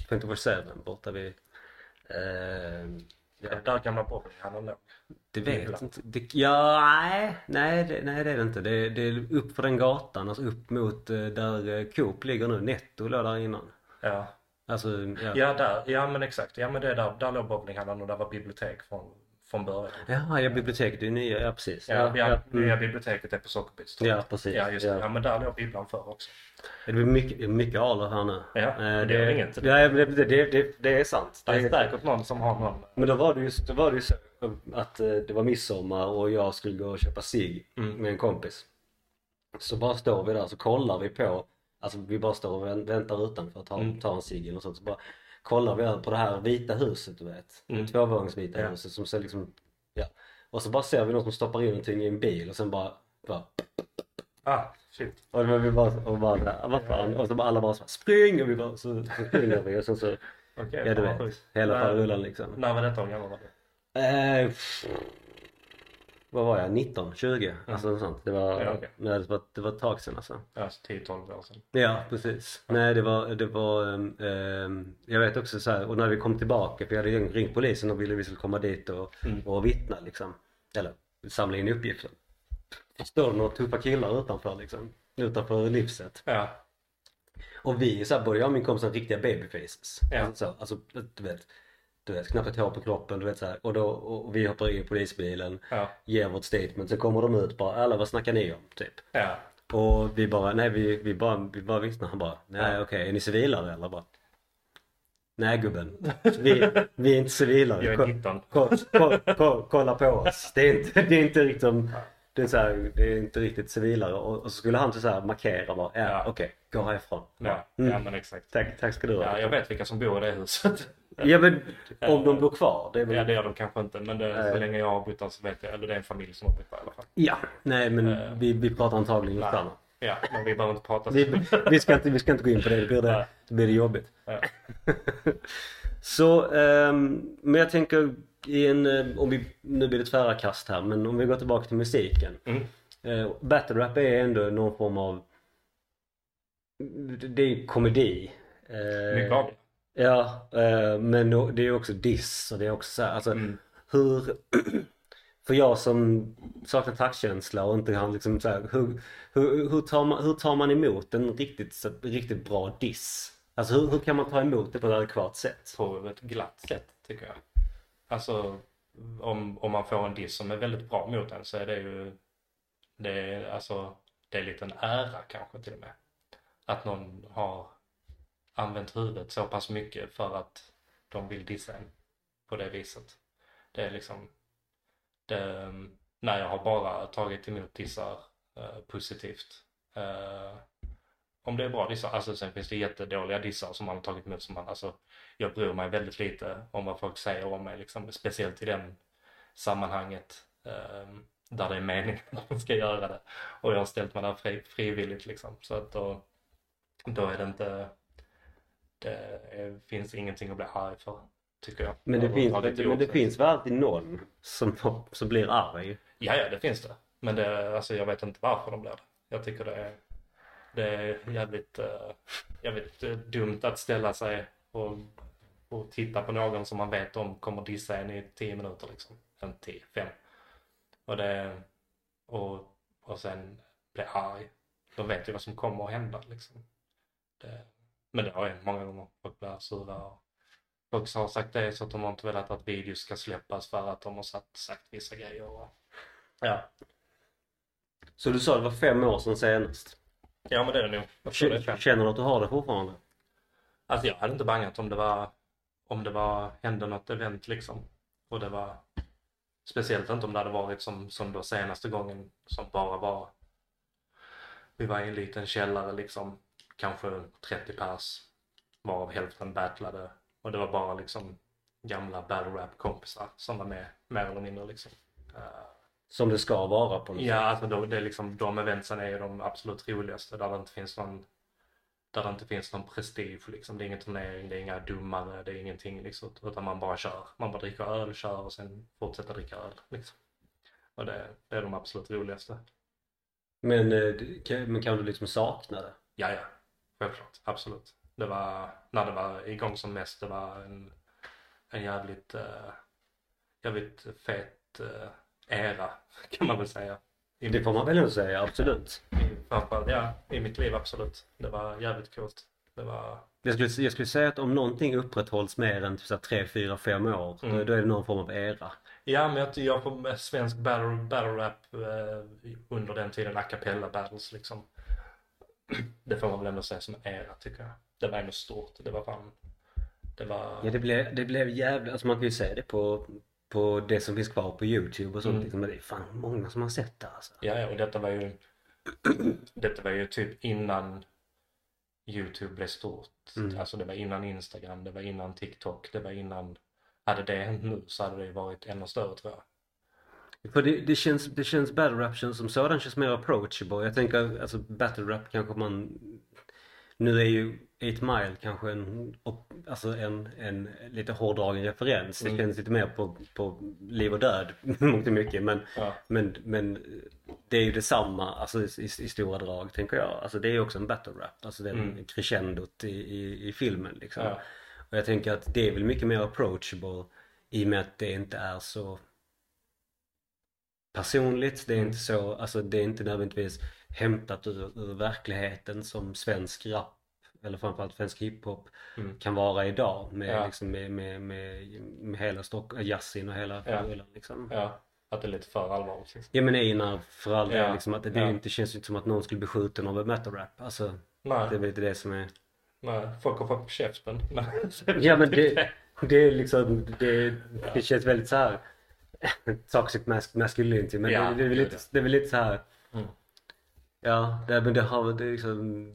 Speaker 1: 24-7 borta vid... Eh, ja.
Speaker 2: Där gamla bowlinghallen låg.
Speaker 1: det vet
Speaker 2: Ibland.
Speaker 1: inte. Det, ja, nej, nej det, nej det är det inte. Det, det är upp för den gatan, alltså upp mot eh, där eh, Coop ligger nu. Netto låg där innan.
Speaker 2: Ja.
Speaker 1: Alltså, ja.
Speaker 2: ja där, ja men exakt. Ja men det är där, där låg bowlinghallen och där var bibliotek från, från början.
Speaker 1: Jaha, ja biblioteket, det är nya, ja precis.
Speaker 2: Ja, ja,
Speaker 1: mm.
Speaker 2: nya biblioteket är på Sockerbitstorget.
Speaker 1: Ja, precis.
Speaker 2: Ja just det.
Speaker 1: Ja.
Speaker 2: Ja men där låg bibblan för också.
Speaker 1: Det blir mycket, mycket Arlöv här nu.
Speaker 2: Ja,
Speaker 1: Eh,
Speaker 2: men det gör inget.
Speaker 1: Ja, men det, det, det, det, det är sant.
Speaker 2: Det är
Speaker 1: Det-
Speaker 2: säkert någon som har någon.
Speaker 1: Men då var det ju, då var det så att eh, det var midsommar och jag skulle gå och köpa cigg
Speaker 2: Mm.
Speaker 1: med en kompis. Så bara står vi där så kollar vi på, alltså vi bara står och vä- väntar utanför att ta,
Speaker 2: Mm.
Speaker 1: ta en cigg något sånt. Så bara kollar vi på det här vita huset du vet.
Speaker 2: Mm.
Speaker 1: Tvåvåningsvita
Speaker 2: Ja.
Speaker 1: huset som ser liksom, ja. Och så bara ser vi någon som stoppar in någonting i en bil och sen bara, bara
Speaker 2: Ah, shit.
Speaker 1: och då var vi bara, och bara "Ah, vad fan? Och så bara alla bara så, spring! Och vi bara, så, så springer vi och sen så,
Speaker 2: Okej,
Speaker 1: ja du vet, hela faderullan liksom.
Speaker 2: När var detta? Hur gammal var du?
Speaker 1: Vad var jag? 19, 20? Alltså något sånt. Det var,
Speaker 2: Ja,
Speaker 1: nej, det var, det var ett tag sedan alltså.
Speaker 2: Alltså 10-12 år sedan.
Speaker 1: Ja, precis. Nej, det var, det var, ehm, jag vet också så här, och när vi kom tillbaka, för jag hade ringt polisen och ville vi skulle komma dit och,
Speaker 2: Mm.
Speaker 1: och vittna liksom. Eller samla in uppgifter. Så står det några tuffa killar utanför liksom. Utanför livset.
Speaker 2: Ja.
Speaker 1: Och vi, så här, både jag och min kompis riktiga babyfaces.
Speaker 2: Ja.
Speaker 1: Alltså, så, alltså du vet. Du vet, knappt ett hår på kroppen, du vet så här. Och, då, och vi hoppar in i polisbilen,
Speaker 2: Ja.
Speaker 1: ger vårt statement, så kommer de ut bara, alla vad snackar ni om? Typ.
Speaker 2: Ja.
Speaker 1: Och vi bara, nej vi, vi bara, vi bara vittnar. Han bara, nej
Speaker 2: Ja.
Speaker 1: okej, är ni civilare eller? Bara, nej gubben, vi, vi är inte civilare.
Speaker 2: Jag är
Speaker 1: Ko-
Speaker 2: 19.
Speaker 1: ko- ko- ko- kolla på oss. Det är inte, det är inte riktigt som, det är, så här, det är inte riktigt civilare. Och, och så skulle han så här markera bara, ja,
Speaker 2: Ja.
Speaker 1: okej, gå härifrån.
Speaker 2: Ja,
Speaker 1: Mm.
Speaker 2: ja men exakt.
Speaker 1: Tack, tack ska du ha.
Speaker 2: Ja, jag vet vilka som bor i det huset.
Speaker 1: Ja men om de bor kvar. Det är väl...
Speaker 2: Ja, det gör de kanske inte. Men det, så länge jag har bott där så vet jag. Eller det är en familj som har bott där i alla fall.
Speaker 1: Ja, nej men
Speaker 2: Eh.
Speaker 1: vi, vi pratar antagligen
Speaker 2: Nej.
Speaker 1: samma.
Speaker 2: Ja, men vi behöver inte prata så.
Speaker 1: Vi, vi, ska inte, vi ska inte gå in på det, det blir det, det, blir det jobbigt. Så, ehm, men jag tänker i en, eh, om vi, nu blir det tvära kast här, men om vi går tillbaka till musiken.
Speaker 2: Mm.
Speaker 1: Eh, battle rap är ändå någon form av, det är komedi. Eh,
Speaker 2: Mycket av.
Speaker 1: Ja, eh, men det är också diss och det är också så här, alltså
Speaker 2: Mm.
Speaker 1: hur, för jag som saknar taktkänsla och inte kan liksom så här, hur, hur, hur, tar man, hur tar man emot en riktigt, riktigt bra diss? Alltså hur, hur kan man ta emot det på ett adekvat sätt?
Speaker 2: På ett glatt sätt tycker jag. Alltså om, om man får en diss som är väldigt bra mot en så är det ju det är, alltså, det är lite en ära kanske till och med. Att någon har använt huvudet så pass mycket för att de vill dissa en på det viset. Det är liksom det, när jag har bara tagit emot dissar eh, positivt. Eh, om det är bra dissar, alltså sen finns det jättedåliga dissar som man har tagit emot som man, alltså jag bryr mig väldigt lite om vad folk säger om mig liksom, speciellt i den sammanhanget eh, där det är meningen att man ska göra det. Och jag har ställt mig där fri, frivilligt liksom, så att då, då är det inte, det är, finns ingenting att bli arg för, tycker jag.
Speaker 1: Men det,
Speaker 2: Jag
Speaker 1: finns,
Speaker 2: tagit
Speaker 1: men det finns väl alltid någon som, som blir arg?
Speaker 2: Ja, ja, det finns det. Men det, alltså, jag vet inte varför de blir det. Jag tycker det är, det är jävligt, uh, jävligt eh, dumt att ställa sig och, och titta på någon som man vet om kommer dissa en i 10 minuter liksom. En tio, fem. Och det, och, och sen bli arg. De vet ju vad som kommer att hända liksom. Det, men det har hänt många gånger. Folk blir sura och folk har sagt det så att de har inte velat att videos ska släppas för att de har sagt, sagt vissa grejer. Och, ja.
Speaker 1: Så du sa det var fem år sedan senast?
Speaker 2: Ja, men det är det nog.
Speaker 1: K-. Känner du att du har det fortfarande?
Speaker 2: Alltså jag hade inte bangat om det var, om det var, hände något event liksom. Och det var, speciellt inte om det hade varit som, som då senaste gången som bara var, vi var i en liten källare liksom, kanske 30 pers, varav hälften battlade. Och det var bara liksom gamla battle rap kompisar som var med mer eller mindre liksom. Eh,
Speaker 1: Som det ska vara på något
Speaker 2: Ja, alltså då, det är liksom, de eventsen är ju de absolut roligaste där det inte finns någon där det inte finns någon prestige liksom. Det är ingen turnering, det är inga domare, det är ingenting liksom. Utan man bara kör. Man bara dricker öl, kör och sen fortsätter dricka öl liksom. Och det, det är de absolut roligaste.
Speaker 1: Men, eh, men kan du liksom sakna det?
Speaker 2: Ja, ja. Självklart. Absolut. Det var, när det var igång som mest, det var en, en jävligt, uh, jävligt fet uh, era kan man väl säga. I
Speaker 1: Det får man väl ändå säga, absolut.
Speaker 2: I, framförallt, ja, i mitt liv absolut. Det var jävligt coolt. Det var,
Speaker 1: Jag skulle, jag skulle säga att om någonting upprätthålls mer än typ så här 3, 4, 5 år, då,
Speaker 2: Mm.
Speaker 1: då är det någon form av era.
Speaker 2: ja, men jag, jag får svensk battle, battle rap eh, under den tiden, a cappella battles liksom. Det får man väl ändå säga som era tycker jag. Det var ändå stort. Det var fan, det var,
Speaker 1: Ja, det blev, det blev jävligt, alltså man kan ju säga det på, på det som finns kvar på YouTube och sånt
Speaker 2: Mm.
Speaker 1: liksom, men det är fan många som har sett det alltså.
Speaker 2: Ja, ja, och detta var ju Detta var ju typ innan Youtube blev stort.
Speaker 1: Mm.
Speaker 2: Alltså det var innan Instagram, det var innan TikTok, det var innan Hade det hänt nu så hade det ju varit ännu större tror jag.
Speaker 1: För det, det känns, det känns battle rap känns som sådan känns mer approachable. Jag tänker alltså battle rap kanske man Nu är ju 8 Mile kanske en, alltså en, en lite hårdragen referens. Det
Speaker 2: Mm.
Speaker 1: känns lite mer på, på liv och död mångt och mycket men,
Speaker 2: Ja.
Speaker 1: men, men det är ju detsamma alltså i, i, i stora drag tänker jag. Alltså det är ju också en battle rap. Alltså den
Speaker 2: Mm.
Speaker 1: crescendot i, i, i filmen liksom.
Speaker 2: Ja.
Speaker 1: Och jag tänker att det är väl mycket mer approachable i och med att det inte är så personligt. Det är
Speaker 2: Mm.
Speaker 1: inte så, alltså det är inte nödvändigtvis hämtat ur, ur verkligheten som svensk rap eller framförallt svensk hiphop
Speaker 2: Mm.
Speaker 1: kan vara idag med,
Speaker 2: Ja.
Speaker 1: liksom, med, med, med, med hela Stock, jazzin och hela
Speaker 2: Ja.
Speaker 1: liksom. Ja.
Speaker 2: ja. Att det är lite för allvarligt liksom.
Speaker 1: men Einar för all del
Speaker 2: Ja.
Speaker 1: liksom att det
Speaker 2: Ja.
Speaker 1: inte känns inte som att någon skulle bli skjuten av ett metal rap. Alltså
Speaker 2: Nej,
Speaker 1: det är väl lite det som är
Speaker 2: nej. Folk har fått på käften.
Speaker 1: Ja men det, det är liksom, det, det känns väldigt så här toxic mas masculinity men
Speaker 2: Ja,
Speaker 1: det, det, är väl lite, det är väl lite så här
Speaker 2: Mm.
Speaker 1: Ja, det, men det har det är liksom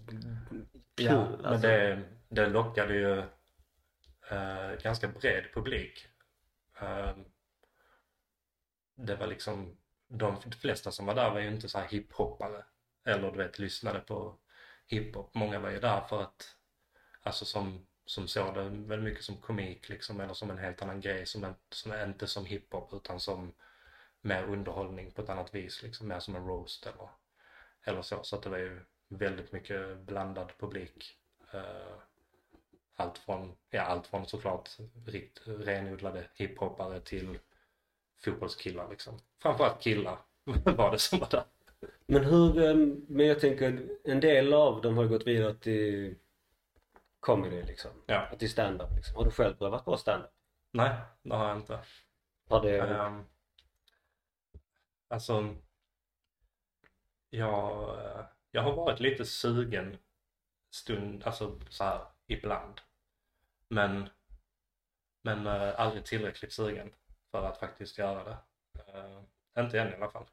Speaker 2: Ja, men
Speaker 1: alltså.
Speaker 2: det, det lockade ju eh, ganska bred publik. Eh, det var liksom, de flesta som var där var ju inte så här hiphoppare. Eller du vet, lyssnade på hiphop. Många var ju där för att, alltså som, som såg det väldigt mycket som komik liksom, eller som en helt annan grej. Som, som inte som hiphop utan som mer underhållning på ett annat vis. Liksom mer som en roast eller, eller så. Så att det var ju väldigt mycket blandad publik. Eh, allt från, ja allt från såklart rikt, renodlade hiphoppare till fotbollskillar liksom. Framförallt killar var det som var där.
Speaker 1: Men hur, eh, men jag tänker en del av dem har gått vidare till comedy liksom.
Speaker 2: Ja.
Speaker 1: Till stand-up liksom. Har du själv prövat på stand-up?
Speaker 2: Nej, det har jag inte.
Speaker 1: Har det,
Speaker 2: Ehm, alltså, jag, eh, jag har varit lite sugen stund, alltså så här ibland. Men, men eh, aldrig tillräckligt sugen för att faktiskt göra det. Eh, inte än i alla fall.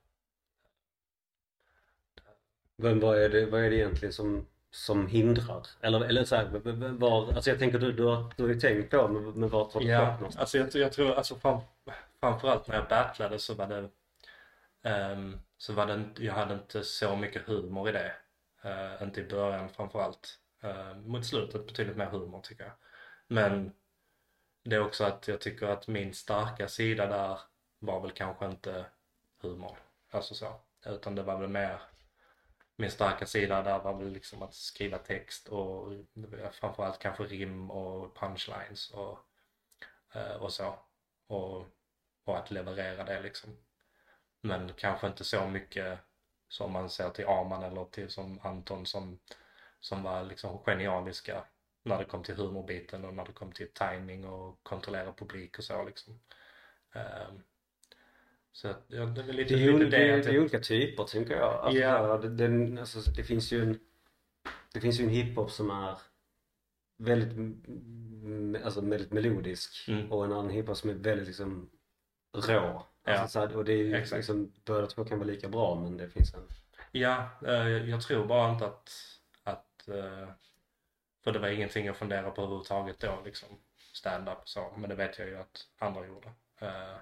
Speaker 1: men vad är det, vad är det egentligen som, som hindrar? Eller, eller så här, var, alltså jag tänker du, du har, du har ju tänkt på men, men vart har du
Speaker 2: Ja,
Speaker 1: någonstans?
Speaker 2: alltså jag, jag tror, alltså fram, framförallt när jag battlade så var det, Um, så var det inte, jag hade inte så mycket humor i det. Uh, inte i början framförallt. Uh, mot slutet betydligt mer humor tycker jag. Men det är också att jag tycker att min starka sida där var väl kanske inte humor. Alltså så. Utan det var väl mer min starka sida där var väl liksom att skriva text och framförallt kanske rim och punchlines och, eh, och så. Och, och att leverera det liksom. Men kanske inte så mycket som man ser till Arman eller till som Anton som, som var liksom genialiska när det kom till humorbiten och när det kom till timing och kontrollera publik och så liksom. Ehm, så att, ja, det är väl lite
Speaker 1: Det är,
Speaker 2: lite
Speaker 1: det,
Speaker 2: att
Speaker 1: det är olika typer tänker jag. Alltså,
Speaker 2: Ja.
Speaker 1: det, den, alltså, det finns ju en Det finns ju en hiphop som är väldigt, alltså väldigt melodisk
Speaker 2: Mm.
Speaker 1: och en annan hiphop som är väldigt liksom rå.
Speaker 2: Ja.
Speaker 1: Alltså, så här, och det är ju
Speaker 2: Exakt.
Speaker 1: liksom, båda två kan vara lika bra men det finns en
Speaker 2: Ja, eh, jag tror bara inte att, att eh, för det var ingenting jag funderade på överhuvudtaget då liksom. stand-up så. Men det vet jag ju att andra gjorde. Eh,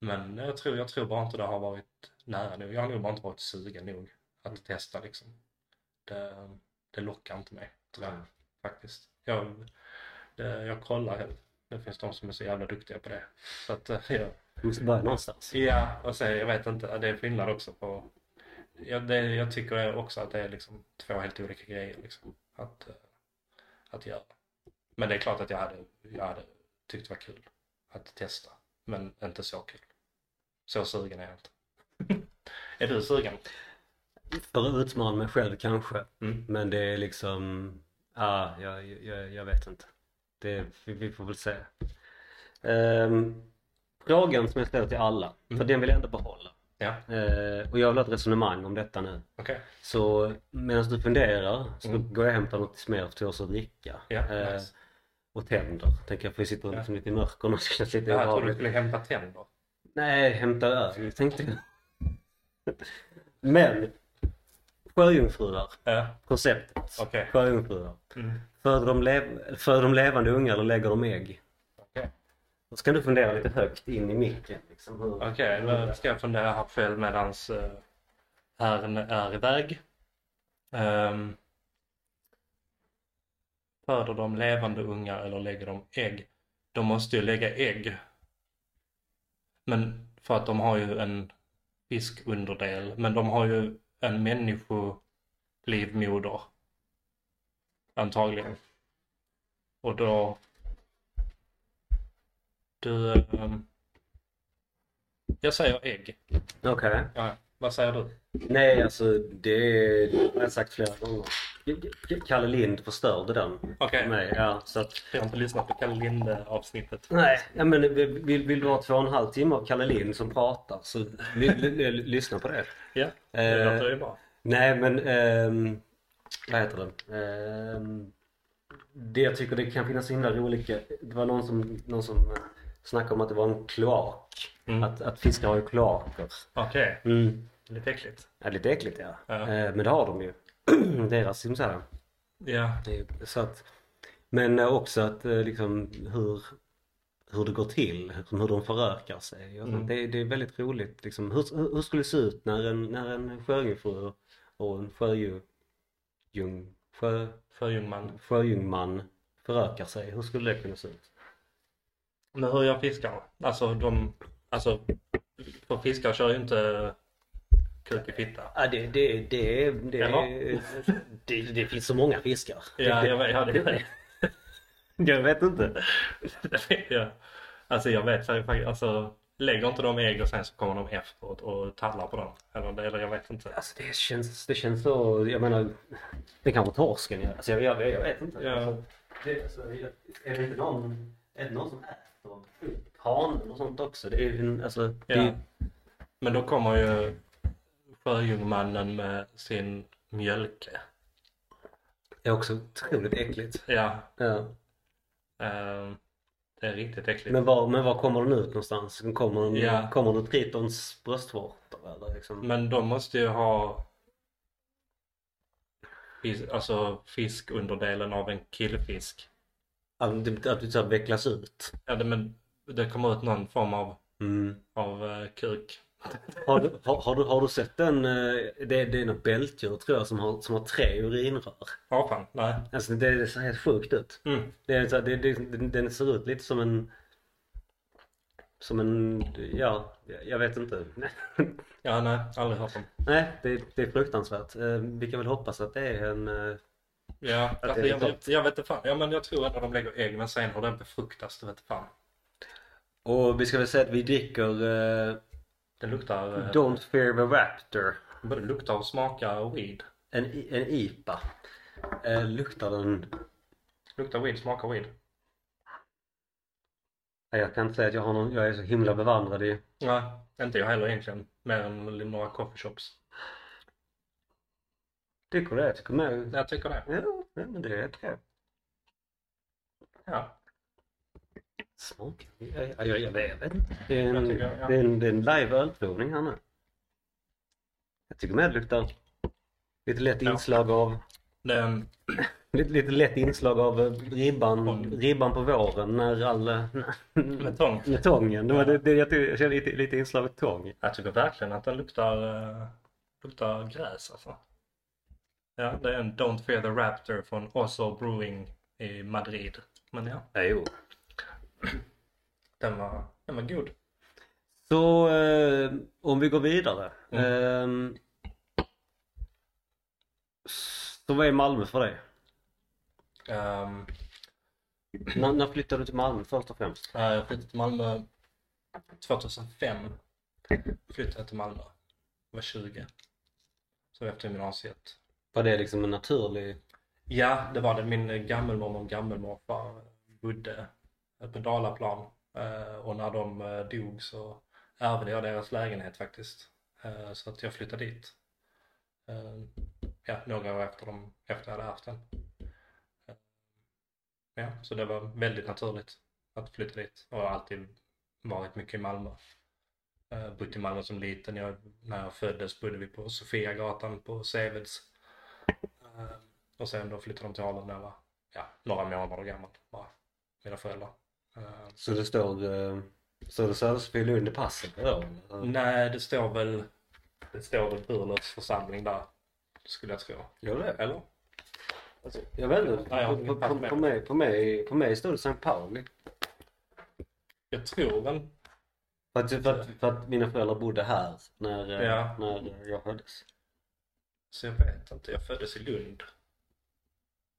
Speaker 2: men jag tror, jag tror bara inte det har varit nära nog. Jag har nog bara inte varit sugen nog att testa liksom. Det, det lockar inte mig, tror jag
Speaker 1: Mm.
Speaker 2: faktiskt. Jag, det, jag kollar. Det finns de som är så jävla duktiga på det. Så att eh, jag,
Speaker 1: Du måste börja någonstans.
Speaker 2: Ja, och så, jag vet inte, det är skillnad också på... Ja, det, jag tycker också att det är liksom två helt olika grejer liksom, att, eh, att göra. Men det är klart att jag hade, jag hade tyckt det var kul att testa. Men inte så kul. Så sugen är jag inte. är du sugen?
Speaker 1: För att utmana mig själv kanske.
Speaker 2: Mm.
Speaker 1: Men det är liksom, ja, jag, jag, jag vet inte. Det, vi, vi får väl se. Ehm, frågan som jag ställer till alla, för
Speaker 2: Mm.
Speaker 1: den vill jag ändå behålla.
Speaker 2: Ja,
Speaker 1: Eh, och jag vill ha ett resonemang om detta nu.
Speaker 2: okej.
Speaker 1: Så medan du funderar så
Speaker 2: Mm.
Speaker 1: går jag och hämtar något mer till oss att dricka.
Speaker 2: Ja,
Speaker 1: Eh,
Speaker 2: nice.
Speaker 1: och tänder, tänker jag, för vi sitter
Speaker 2: Ja.
Speaker 1: liksom lite i mörker och det känns lite
Speaker 2: Ja, jag trodde du skulle hämta tänder.
Speaker 1: Nej, hämta öl tänkte jag. Men, sjöjungfrur,
Speaker 2: Ja,
Speaker 1: konceptet.
Speaker 2: okej.
Speaker 1: Sjöjungfrur.
Speaker 2: Mm.
Speaker 1: Föder de, lev- föder de levande ungar eller lägger de ägg?
Speaker 2: Okej,
Speaker 1: Då ska du fundera lite högt in i micken. Liksom, hur...
Speaker 2: Okej, då ska jag fundera här själv medans uh, herren är iväg. Um, föder de levande ungar eller lägger de ägg? De måste ju lägga ägg. Men för att de har ju en fiskunderdel. Men de har ju en människolivmoder. Antagligen. Och då... Du... ehm, jag säger ägg.
Speaker 1: Okej.
Speaker 2: Ja, vad säger du?
Speaker 1: Nej, alltså det har jag sagt flera gånger. Kalle Lind förstörde den
Speaker 2: Okej.
Speaker 1: för mig. Ja, så att,
Speaker 2: Jag har inte lyssnat på Kalle Linde avsnittet.
Speaker 1: nej, ja, men vill, vill du ha två och en halv timme av Kalle Lind som pratar så lyssna på det.
Speaker 2: Ja, det
Speaker 1: Eh,
Speaker 2: låter ju bra.
Speaker 1: Nej men, ehm, vad heter det? Ehm, det jag tycker det kan finnas så himla roliga, det var någon som, någon som snackade om att det var en kloak.
Speaker 2: Mm.
Speaker 1: Att, att fiskar har ju kloaker.
Speaker 2: Okej,
Speaker 1: Mm.
Speaker 2: lite äckligt.
Speaker 1: Ja, lite äckligt ja.
Speaker 2: Ja.
Speaker 1: Eh, men det har de ju. Deras liksom här.
Speaker 2: Ja,
Speaker 1: Så att, men också att eh, liksom hur, hur det går till, hur de förökar sig. Sånt.
Speaker 2: Mm.
Speaker 1: det, det är väldigt roligt. Liksom, hur, hur skulle det se ut när en, när en sjöjungfru och en sjöjung, sjö,
Speaker 2: sjöjungman.
Speaker 1: sjöjungman förökar sig? Hur skulle det kunna se ut?
Speaker 2: Men hur gör fiskar? Alltså de, alltså, för fiskar kör ju inte kuk i fitta.
Speaker 1: Ja, det, det, det, det, det, det finns så många fiskar.
Speaker 2: Ja, jag vet, ja, det,
Speaker 1: Jag vet inte.
Speaker 2: vet jag. Alltså jag vet faktiskt, alltså lägger inte de ägg och sen så kommer de efteråt och tallar på dem? Eller, det- eller jag vet inte.
Speaker 1: Alltså det känns, det känns så, jag menar, det kanske torsken gör. Alltså jag, jag, jag vet inte.
Speaker 2: Ja.
Speaker 1: Alltså, det, alltså, är det inte någon, är det någon som äter hanen och sånt också? Det är ju, alltså, det,
Speaker 2: Ja. Men då kommer ju sjöjungmannen med sin mjölke.
Speaker 1: är också otroligt äckligt.
Speaker 2: Ja,
Speaker 1: Ja.
Speaker 2: ehm, det är riktigt äckligt.
Speaker 1: Men var, men var kommer den ut någonstans? Kommer den,
Speaker 2: Ja.
Speaker 1: kommer den Tritons bröstvårtor eller liksom?
Speaker 2: Men de måste ju ha fis, alltså fiskunderdelen av en killfisk.
Speaker 1: Att, att det så vecklas ut?
Speaker 2: Ja, det, men det kommer ut någon form av,
Speaker 1: Mm.
Speaker 2: av eh, kuk.
Speaker 1: Har, du, har, har, du, har du sett den, eh, det, det är något bältdjur tror jag som har, som har tre urinrör.
Speaker 2: Ja, fan, nej.
Speaker 1: Alltså det ser helt sjukt ut.
Speaker 2: Mm.
Speaker 1: Det är så, här- det, det, den- ser ut lite som en som en, ja, jag vet inte.
Speaker 2: Ja, nej, aldrig hört om.
Speaker 1: Nej, det, det är fruktansvärt. Eh, Vi kan väl hoppas att det är en, eh,
Speaker 2: Ja,
Speaker 1: Att
Speaker 2: alltså,
Speaker 1: det
Speaker 2: jag,
Speaker 1: gott.
Speaker 2: jag vet inte fan. Ja, men jag tror att de lägger ägg, men sen hur den befruktas, det vet fan.
Speaker 1: och vi ska väl säga att vi dricker
Speaker 2: Det luktar, eh,
Speaker 1: Don't Fear the Raptor.
Speaker 2: både luktar och smakar weed.
Speaker 1: En, en IPA. Eh, luktar den,
Speaker 2: Luktar weed, smakar weed.
Speaker 1: Nej, jag kan inte säga att jag har någon, jag är så himla bevandrad i
Speaker 2: Nej, inte jag heller egentligen. Mer än några coffeeshops.
Speaker 1: Tycker du det? Tycker med.
Speaker 2: Jag tycker det.
Speaker 1: Ja, men det är okej.
Speaker 2: Ja.
Speaker 1: Smak? Jag, jag, jag, vet inte. Det är en,
Speaker 2: tycker, ja.
Speaker 1: det är en, det är en live ölprovning här nu. Jag tycker med det luktar lite lätt
Speaker 2: Ja.
Speaker 1: inslag av
Speaker 2: Det är en,
Speaker 1: Lite, lite lätt inslag av eh, ribban, ribban på våren när all... eh,
Speaker 2: med tång.
Speaker 1: Med tången. Det var det, det jag, jag kände lite, lite inslag av tång.
Speaker 2: Jag tycker verkligen att den luktar, uh, luktar gräs alltså. Ja, det är en Don't Fear the Raptor från Oso Brewing i Madrid. Men ja,
Speaker 1: Ja, jo.
Speaker 2: Den var, den var god.
Speaker 1: Så eh, om vi går vidare.
Speaker 2: Mm.
Speaker 1: ehm, så vad är Malmö för dig?
Speaker 2: Um,
Speaker 1: När, när flyttade du till Malmö först och främst?
Speaker 2: jag flyttade till Malmö 2005. Flyttade jag till Malmö. Jag var 20. Så efter gymnasiet.
Speaker 1: Var det liksom en naturlig...
Speaker 2: Ja, det var det. Min gammelmormor och gammelmorfar bodde på Dalaplan. Eh, och när de eh, dog så ärvde jag deras lägenhet faktiskt. Eh, så att jag flyttade dit. Ja, några år efter, de, efter jag hade ärvt den. Ja, så det var väldigt naturligt att flytta dit. Och jag har alltid varit mycket i Malmö. Bott i Malmö som liten. Jag, när jag föddes bodde vi på Sofiagatan på Seveds. Och sen då flyttade de till Arlanda. när jag var ja, några månader gammal. Bara mina föräldrar.
Speaker 1: Så det står... eh, Södra Sofielund i passet då?
Speaker 2: nej, det står väl det står väl Burlövs församling där. Skulle jag tro.
Speaker 1: Gör det?
Speaker 2: Eller?
Speaker 1: Alltså, jag vet inte.
Speaker 2: Nej, jag
Speaker 1: på, på, på, mig, på, mig, på mig står det St. Pauli.
Speaker 2: Jag tror väl.
Speaker 1: För att, för, att, för att mina föräldrar bodde här när, eh,
Speaker 2: Ja.
Speaker 1: när jag föddes.
Speaker 2: Så jag vet inte. Jag föddes i Lund.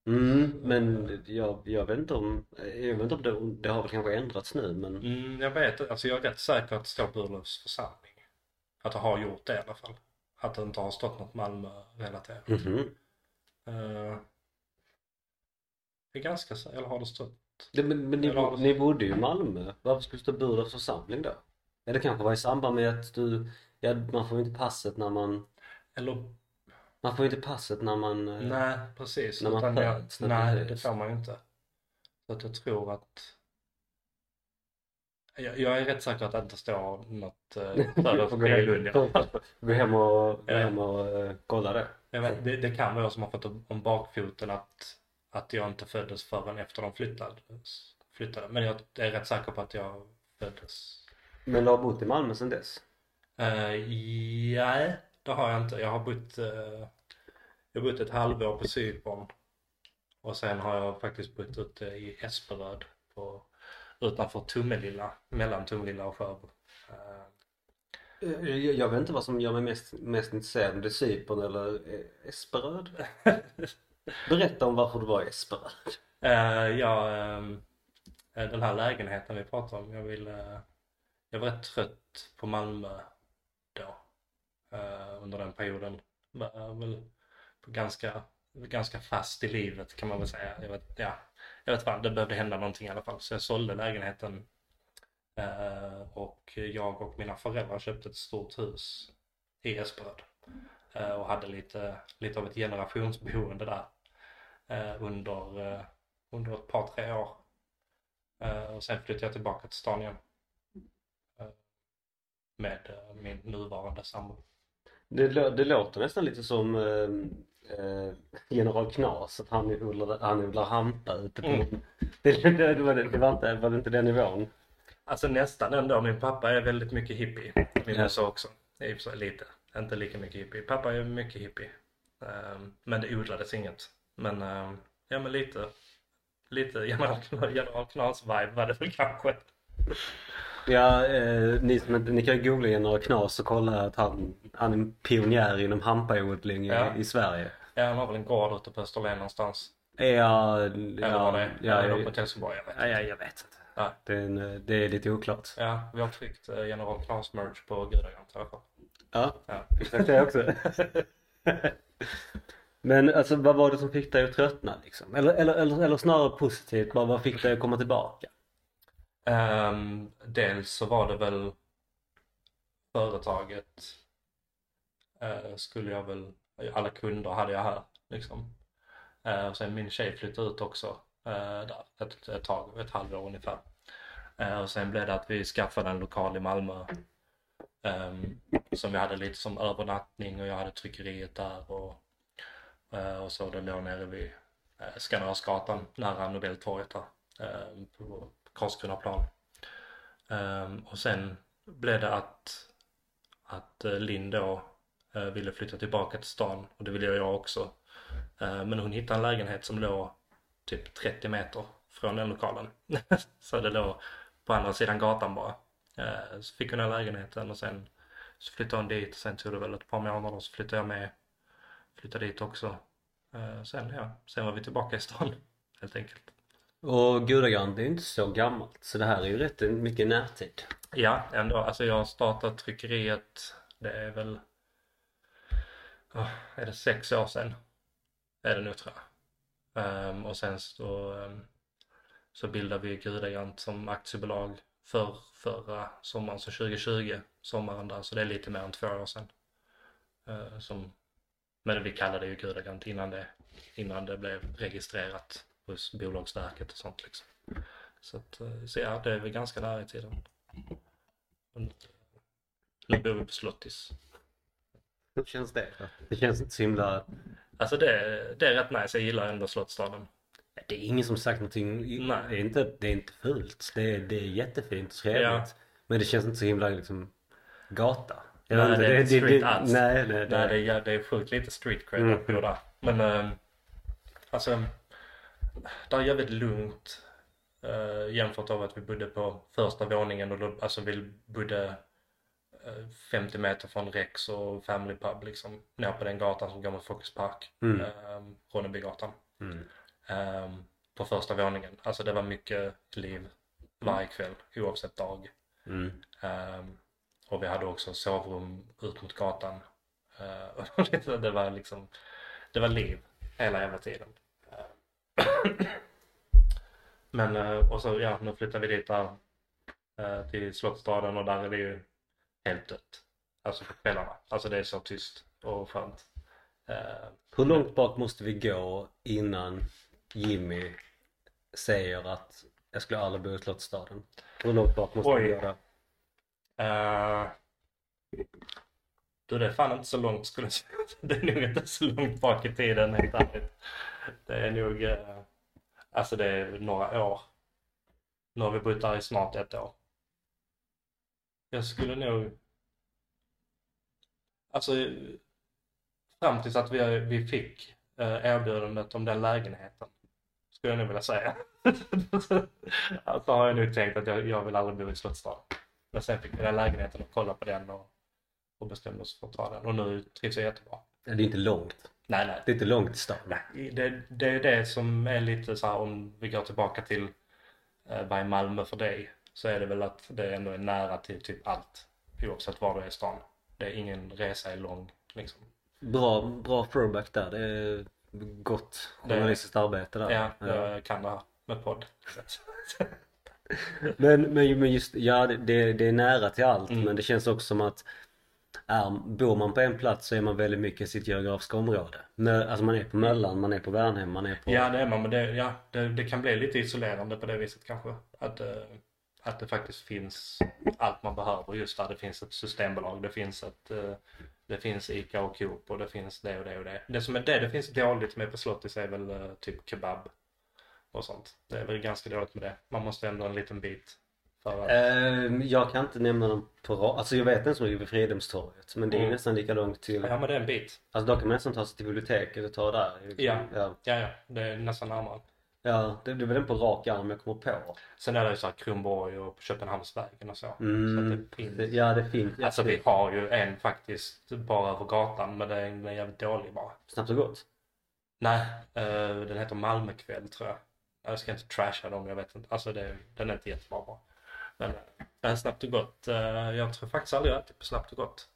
Speaker 1: Mm, men jag, jag vet inte om, jag vet inte om det, det har väl kanske ändrats nu men
Speaker 2: Mm, jag vet Alltså jag är rätt säker att det står Burlövs församling. Att det har gjort det i alla fall. Att det inte har stått något Malmö-relaterat.
Speaker 1: Mhm.
Speaker 2: Eh, jag är ganska säker. Eller har det stått?
Speaker 1: det, men, men ni, bo-
Speaker 2: det-
Speaker 1: ni bodde ju i Malmö. Varför skulle det stå Burlövs församling då? Eller det kanske var i samband med att du, ja man får ju inte passet när man,
Speaker 2: Eller
Speaker 1: man får ju inte passet när man eh,
Speaker 2: Nej, precis.
Speaker 1: När man
Speaker 2: Utan jag,
Speaker 1: föds, när
Speaker 2: nej,
Speaker 1: det
Speaker 2: får man ju inte. Så att jag tror att jag, jag är rätt säker att det inte står något
Speaker 1: får
Speaker 2: i Lund.
Speaker 1: hem,
Speaker 2: ja.
Speaker 1: gå hem och, gå
Speaker 2: Ja.
Speaker 1: hem och eh, kolla det.
Speaker 2: Jag vet, det, det kan vara jag som har fått om bakfoten att, att jag inte föddes förrän efter de flyttade. flyttade. Men jag är rätt säker på att jag föddes.
Speaker 1: Men du har bott i Malmö sedan dess?
Speaker 2: Uh, nej, det har jag inte. Jag har bott, eh, jag har bott ett halvår på Cypern. Och sen har jag faktiskt bott ute i Esperöd på, utanför Tummelilla, mellan Tummelilla och Sjöbo. Eh,
Speaker 1: Jag, jag vet inte vad som gör mig mest, mest intresserad, om det är Cypern eller eh, Esperöd? Berätta om varför du var i Esperöd.
Speaker 2: Eh, ja, eh, den här lägenheten vi pratar om. Jag vill, eh, jag var rätt trött på Malmö eh, under den perioden. Var eh, väl på ganska, ganska fast i livet kan man väl säga. Jag vet, ja, jag vet fan, det behövde hända någonting i alla fall. Så jag sålde lägenheten. eh, och jag och mina föräldrar köpte ett stort hus i Esperöd. eh, och hade lite, lite av ett generationsboende där. Eh, under eh, under ett par, tre år. Och sen flyttade jag tillbaka till stan igen. Med min nuvarande sambo.
Speaker 1: Det, det låter nästan lite som eh, eh, General Knas, att han odlar, han odlar hampa ute på...
Speaker 2: Mm.
Speaker 1: Det, det, det, var, det, var inte, var det inte den nivån?
Speaker 2: Alltså nästan ändå. Min pappa är väldigt mycket hippie. Min
Speaker 1: Ja.
Speaker 2: morsa också. Lite. Inte lika mycket hippie. Pappa är mycket hippie. Ehm, men det odlades inget. Men ehm, ja men lite. Lite general, general Knas-vibe var det väl kanske.
Speaker 1: Ja, eh, ni, som inte, ni kan ju googla General Knas och kolla att han, han är en pionjär inom hampaodling
Speaker 2: Ja.
Speaker 1: i, i Sverige.
Speaker 2: Ja, han har väl en gård ute på Österlen någonstans.
Speaker 1: Ja, ja,
Speaker 2: var det?
Speaker 1: ja,
Speaker 2: Eller
Speaker 1: ja,
Speaker 2: på Helsingborg, jag vet
Speaker 1: ja, ja, jag vet inte.
Speaker 2: Ja.
Speaker 1: Det, är en, eh, det är lite oklart.
Speaker 2: Ja, vi har tryckt eh, General Knas merch på i alla fall.
Speaker 1: Ja,
Speaker 2: Ja.
Speaker 1: exakt det också. Men alltså vad var det som fick dig att tröttna liksom? Eller, eller, eller, eller snarare positivt, bara vad fick dig att komma tillbaka?
Speaker 2: Um, dels så var det väl företaget uh, skulle jag väl, alla kunder hade jag här liksom. Uh, och sen min tjej flyttade ut också uh, där ett, ett tag, ett halvår ungefär. Och sen blev det att vi skaffade en lokal i Malmö um, som vi hade lite som övernattning och jag hade tryckeriet där och, och så det låg nere vid uh, Skanörsgatan nära Nobeltorget där. Ehm, på Karlskronaplan. Ehm, och sen blev det att, att eh, Linn då eh, ville flytta tillbaka till stan och det ville jag också. Ehm, men hon hittade en lägenhet som låg typ 30 meter från den lokalen. så det låg på andra sidan gatan bara. Ehm, så fick hon den lägenheten och sen så flyttade hon dit. Sen tog det väl ett par månader så flyttade jag med. Flyttade dit också. Sen ja, sen var vi tillbaka i stan helt enkelt.
Speaker 1: Och Gudagran, det är inte så gammalt så det här är ju rätt mycket närtid.
Speaker 2: Ja, ändå. Alltså jag har startat tryckeriet. Det är väl... Oh, är det sex år sedan? Är det nu tror jag. Um, och sen så, um, så bildade vi Gudagrant som aktiebolag för, förra sommaren, så 2020, sommaren där. Så det är lite mer än två år sedan. Uh, som, men vi kallade det ju Gudagrant innan det, innan det blev registrerat hos Bolagsverket och sånt liksom. Så, att, eh, så ja, det är väl ganska nära i tiden. Och nu- bor vi på Slottis.
Speaker 1: Hur känns det? Det känns inte så himla...
Speaker 2: Alltså det, det är rätt nice, jag gillar ändå Slottsstaden.
Speaker 1: Det är ingen som sagt någonting.
Speaker 2: Nej.
Speaker 1: Det är inte, det är inte fult. Det är, det är jättefint och trevligt.
Speaker 2: Ja.
Speaker 1: Men det känns inte så himla liksom gata. Jag
Speaker 2: Nej, det är inte street alls.
Speaker 1: Nej, nej,
Speaker 2: Nej, det är, det är sjukt lite street cred
Speaker 1: Mm.
Speaker 2: att bo där. Men eh, alltså, det är jävligt lugnt eh, jämfört av att vi bodde på första våningen och då, alltså vi bodde eh, 50 meter från Rex och Family Pub liksom. Ner på den gatan som går mot Folkets Park.
Speaker 1: Mm.
Speaker 2: Eh, Ronnebygatan.
Speaker 1: Mm.
Speaker 2: eh, på första våningen. Alltså det var mycket liv varje kväll oavsett dag.
Speaker 1: Mm.
Speaker 2: Ehm, och vi hade också sovrum ut mot gatan. Eh, det var liksom, det var liv hela jävla tiden. Men, eh, och så ja, nu flyttar vi dit där eh, till Slottsstaden och där är det ju helt dött. Alltså på kvällarna. Alltså det är så tyst och skönt. Eh,
Speaker 1: Hur långt bak måste vi gå innan Jimmy säger att jag skulle aldrig bo i Slottsstaden? Hur långt bak måste
Speaker 2: Oj.
Speaker 1: vi gå där?
Speaker 2: Uh, du, det är fan inte så långt skulle jag säga. Det är nog inte så långt bak i tiden helt ärligt. Det är nog, eh, alltså det är några år. Nu har vi bott där i snart ett år. Jag skulle nog, alltså fram tills att vi, vi fick eh, erbjudandet om den lägenheten. Skulle jag nog vilja säga. alltså har jag nog tänkt att jag, jag vill aldrig bo i Slottsstaden. Men sen fick vi den lägenheten och kollade på den och, och bestämde oss för att ta den. Och nu trivs jag jättebra.
Speaker 1: Det är inte långt.
Speaker 2: Nej, nej.
Speaker 1: Det är inte långt till stan.
Speaker 2: nej det, det är det som är lite så här om vi går tillbaka till eh, vad är Malmö för dig? Så är det väl att det ändå är nära till typ allt. Oavsett var du är i stan. Det är ingen resa är lång liksom.
Speaker 1: Bra, bra throwback där. Det är gott journalistiskt arbete där.
Speaker 2: Ja, jag kan det här med podd.
Speaker 1: Men, men, men just, ja det, det, det är nära till allt
Speaker 2: Mm.
Speaker 1: men det känns också som att är, bor man på en plats så är man väldigt mycket i sitt geografiska område. Alltså man är på Möllan, man är på Värnhem, man är på...
Speaker 2: Ja, det är man. Men det, ja, det, det kan bli lite isolerande på det viset kanske. Att, eh, att det faktiskt finns allt man behöver just där. Det finns ett systembolag, det finns ett eh, det finns Ica och Coop och det finns det och det och det. Det som är det det finns dåligt med på Slottis är väl eh, typ kebab och sånt. Det är väl ganska dåligt med det. Man måste ändå en liten bit
Speaker 1: Ehm, jag kan inte nämna dem på rad. Alltså jag vet en som ligger vid Fridhemstorget men det är
Speaker 2: Mm.
Speaker 1: nästan lika långt till...
Speaker 2: Ja men det är en bit.
Speaker 1: Alltså då kan man nästan ta sig till biblioteket och ta där.
Speaker 2: Ja.
Speaker 1: Ja,
Speaker 2: Ja ja, det är nästan närmare.
Speaker 1: ja det, det väl den på rak arm jag kommer på.
Speaker 2: Sen är det ju så här Kronborg och Köpenhamnsvägen och så.
Speaker 1: Mm.
Speaker 2: Så det finns.
Speaker 1: Ja det finns.
Speaker 2: Alltså vi har ju en faktiskt bara över gatan men det är jävligt dålig bara.
Speaker 1: Snabbt och gott.
Speaker 2: Nej, eh, den heter Malmökväll tror jag. Jag ska inte trasha dem, jag vet inte. Alltså det, den är inte jättebra bara. Men Snabbt och Gott, eh, jag tror faktiskt aldrig jag ätit på Snabbt och Gott.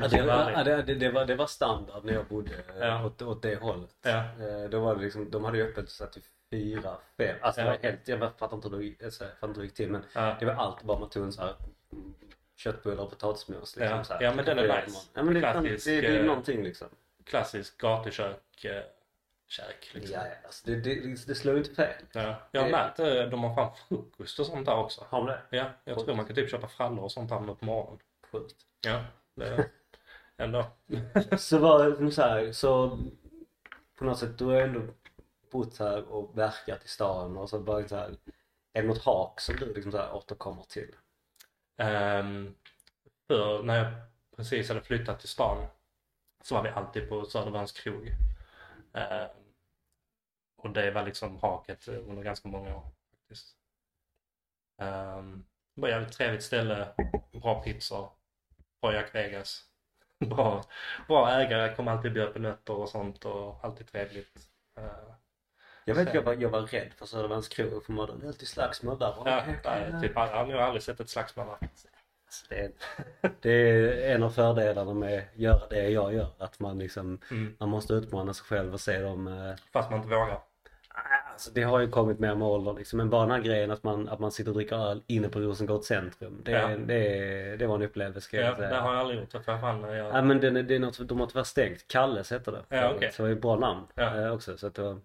Speaker 1: Ja, det,
Speaker 2: vara
Speaker 1: var, det, det, det, var, det var standard när jag bodde
Speaker 2: Ja.
Speaker 1: ja. åt, åt det hållet.
Speaker 2: Ja.
Speaker 1: Eh, Då var det liksom, de hade ju öppet så att till fyra, fem. Alltså det
Speaker 2: Ja.
Speaker 1: var helt, jag fattar inte hur det gick- alltså, jag fattar inte hur det gick till men
Speaker 2: Ja.
Speaker 1: det var allt bara man tog en så här köttbullar och potatismos liksom
Speaker 2: Ja.
Speaker 1: så här.
Speaker 2: Ja, men den är nice.
Speaker 1: Ja men det, är
Speaker 2: Klassisk,
Speaker 1: det, det är
Speaker 2: eh,
Speaker 1: någonting liksom.
Speaker 2: Klassisk gatukök, eh, käk liksom.
Speaker 1: Ja, alltså det, det, det slår inte fel.
Speaker 2: Ja. Jag har
Speaker 1: Det-
Speaker 2: märkt eh, de har fan frukost och sånt där också.
Speaker 1: Har de det?
Speaker 2: Ja, jag tror man kan typ köpa frallor och sånt där nu på morgonen.
Speaker 1: Sjukt.
Speaker 2: Ja, det, ändå.
Speaker 1: Så var det så här, så på något sätt, du har ändå bott här och verkat i stan och så bara så här, är det något hak som du liksom så här återkommer till?
Speaker 2: Um, för när jag precis hade flyttat till stan så var vi alltid på Södermalms krog. Ehm, och det var liksom haket under ganska många år faktiskt. Um, det var ett jävligt trevligt ställe, bra pizzor, bra Jack Vegas. Bra, bra ägare, kom alltid bjöd på nötter och sånt och alltid trevligt. Uh,
Speaker 1: jag vet, jag var, jag var rädd för Södermalms krog för man hade alltid slagsmål där.
Speaker 2: Ja. Typ, jag har nog aldrig sett ett slagsmål där.
Speaker 1: Det, är, det är en av fördelarna med att göra det jag gör. Att man liksom, mm. man måste utmana sig själv och se dem. Eh,
Speaker 2: Fast man inte vågar.
Speaker 1: Alltså det har ju kommit mer med åldern liksom. Men bara den här grejen att man, att man sitter och dricker öl inne på Rosengård centrum. Det, ja. det, det var en upplevelse ska
Speaker 2: ja,
Speaker 1: jag säga.
Speaker 2: det har jag aldrig gjort. För fan, jag...
Speaker 1: Ja men det, det är något, de har tyvärr stängt. Kalles heter det.
Speaker 2: Ja, okay.
Speaker 1: Så det är ett bra namn ja. eh, också. Så att det var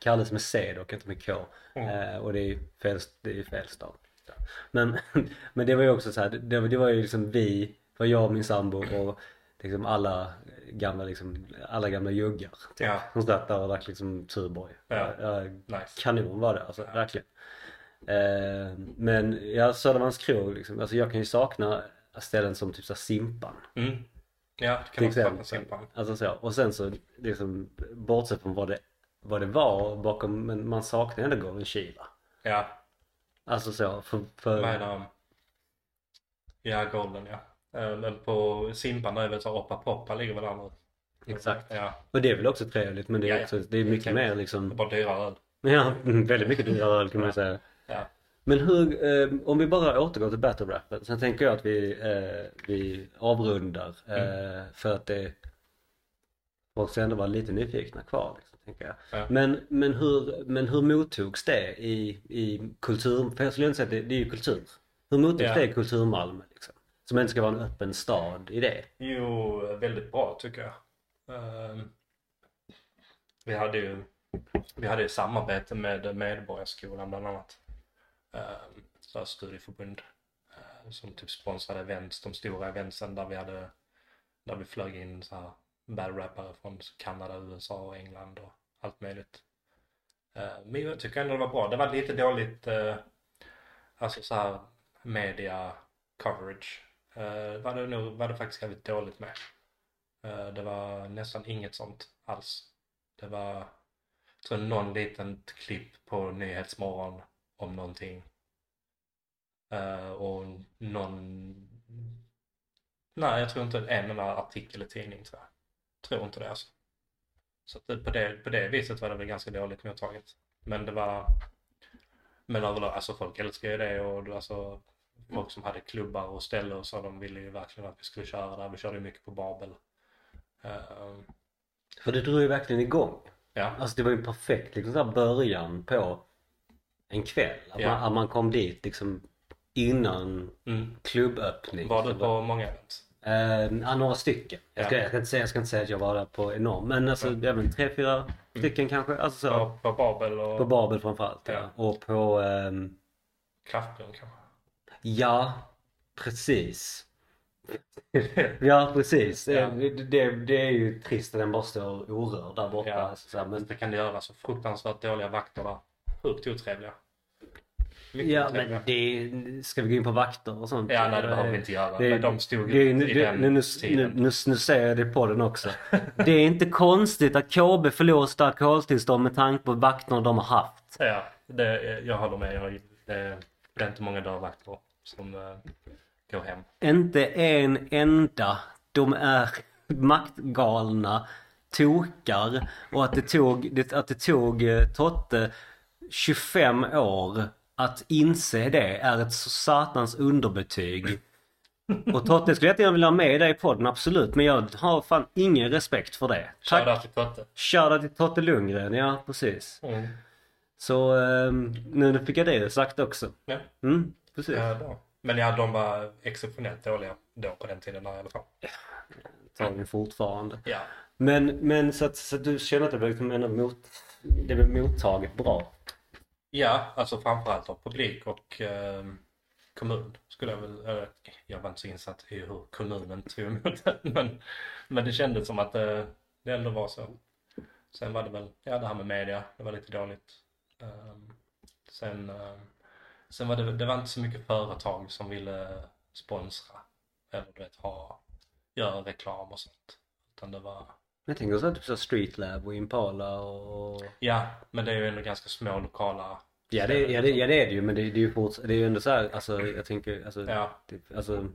Speaker 1: Kalles med C dock, inte med K. Mm. Eh, och det är ju fel, det är fel stad. Men, men det var ju också så här, det, det var ju liksom vi, det var jag och min sambo och liksom alla gamla liksom, alla gamla juggar. Typ, ja. Som satt där och drack liksom Tuborg.
Speaker 2: Ja.
Speaker 1: Ja, nice. Kanon var det alltså, ja. verkligen. Eh, men ja, Södermalms krog liksom, alltså jag kan ju sakna ställen som typ såhär Simpan.
Speaker 2: Mm. Ja, det kan också sakna Simpan.
Speaker 1: Alltså så, och sen så liksom bortsett från vad det, vad det var bakom, men man saknar ändå Golden Shiva.
Speaker 2: Ja.
Speaker 1: Alltså så, för... för...
Speaker 2: Menar, ja, Golden ja. Eh, men på Simpan är väl så Oppa Poppa ligger väl nu.
Speaker 1: Exakt.
Speaker 2: Ja.
Speaker 1: Och det är väl också trevligt men det är, också, det är mycket mer liksom... Det är
Speaker 2: bara dyrare öl.
Speaker 1: Ja, väldigt mycket dyrare öl kan man säga.
Speaker 2: Ja.
Speaker 1: Men hur, eh, om vi bara återgår till battle rappen. Sen tänker jag att vi, eh, vi avrundar. Eh, mm. För att det folk ska ändå vara lite nyfikna kvar. Liksom, tänker jag.
Speaker 2: Ja.
Speaker 1: Men, men, hur, men hur mottogs det i, i kultur? För jag skulle inte säga att det, det är ju kultur. Hur mottogs ja. det i kultur-Malmö? Liksom? Som inte ska vara en öppen stad i det.
Speaker 2: Jo, väldigt bra tycker jag. Ehm, vi hade ju vi hade ju samarbete med Medborgarskolan bland annat. Ehm, så studieförbund eh, som typ sponsrade events, de stora eventsen där vi hade där vi flög in så här bad-rappare från Kanada, USA och England och allt möjligt. Ehm, men jag tycker ändå det var bra. Det var lite dåligt, eh, alltså så här media coverage Eh, uh, var, det nog, var det faktiskt jävligt dåligt med. Uh, det var nästan inget sånt alls. Det var, jag tror någon liten klipp på Nyhetsmorgon om någonting. Uh, och någon, nej jag tror inte en enda artikel i tidning tror jag. Tror inte det alltså. Så på, det, på det viset var det väl ganska dåligt mottaget. Men det var, men överlag, alltså folk älskar ju det och alltså folk som hade klubbar och ställen och så, de ville ju verkligen att vi skulle köra där. Vi körde ju mycket på Babel. Uh,
Speaker 1: För det drog ju verkligen igång.
Speaker 2: Ja.
Speaker 1: Alltså det var ju en perfekt liksom, så början på en kväll. Att, ja. man, att man kom dit liksom innan
Speaker 2: mm.
Speaker 1: klubböppning.
Speaker 2: Var du på många event?
Speaker 1: Uh, några stycken. Jag ska, ja. jag, ska inte säga, jag ska inte säga att jag var där på enormt men alltså ja. även tre, fyra mm. stycken kanske. Alltså så.
Speaker 2: På, på Babel och...
Speaker 1: På Babel framförallt ja. ja. Och på... Um...
Speaker 2: Kraftbrunn kanske?
Speaker 1: Ja, precis. ja precis. Ja. Det, det, det, är ju trist att den bara står orörd där borta. Ja.
Speaker 2: Så, men... Det kan det göra. Så fruktansvärt dåliga vakter där. Sjukt otrevliga.
Speaker 1: Mycket ja men det, ska vi gå in på vakter och sånt?
Speaker 2: Ja nej det behöver vi inte göra. Det, men de stod det, i
Speaker 1: det,
Speaker 2: den nu, nu,
Speaker 1: tiden. Nu, nu, nu säger jag det på den också. det är inte konstigt att KB förlorar sitt alkoholtillstånd med tanke på vakterna de har haft.
Speaker 2: Ja, det, jag håller med. Jag, det, det är inte många dörrvakter som uh, går hem.
Speaker 1: Inte en enda. De är maktgalna tokar och att det tog, att det tog uh, Totte 25 år att inse det är ett satans underbetyg. Och Totte skulle jättegärna vilja ha med dig i podden, absolut. Men jag har fan ingen respekt för det.
Speaker 2: Tack. Shoutout till Totte.
Speaker 1: Shoutout till Totte Lundgren, ja precis.
Speaker 2: Mm.
Speaker 1: Så um, nu fick jag det sagt också.
Speaker 2: Ja.
Speaker 1: Mm, precis.
Speaker 2: Ja, Men ja, de var exceptionellt dåliga då på den tiden där i alla fall. Ja,
Speaker 1: antagligen fortfarande.
Speaker 2: Ja.
Speaker 1: Men, men så att, så att du känner att det blev liksom ändå mot, det blev mottaget bra?
Speaker 2: Ja, alltså framförallt av publik och eh, kommun. Skulle jag väl, eller, jag var inte så insatt i hur kommunen tog emot det. Men, men det kändes som att det, det ändå var så. Sen var det väl, ja det här med media, det var lite dåligt. Um, sen, um, sen var det, det var inte så mycket företag som ville sponsra. Eller du vet ha, göra reklam och sånt. Utan det var
Speaker 1: Jag tänker så typ så Streetlab och Impala och...
Speaker 2: Ja, men det är ju ändå ganska små lokala
Speaker 1: Ja det, ja, det, ja, det är det ju men det, det är ju fort, det är ju ändå så här, alltså jag tänker, alltså,
Speaker 2: Ja,
Speaker 1: typ, alltså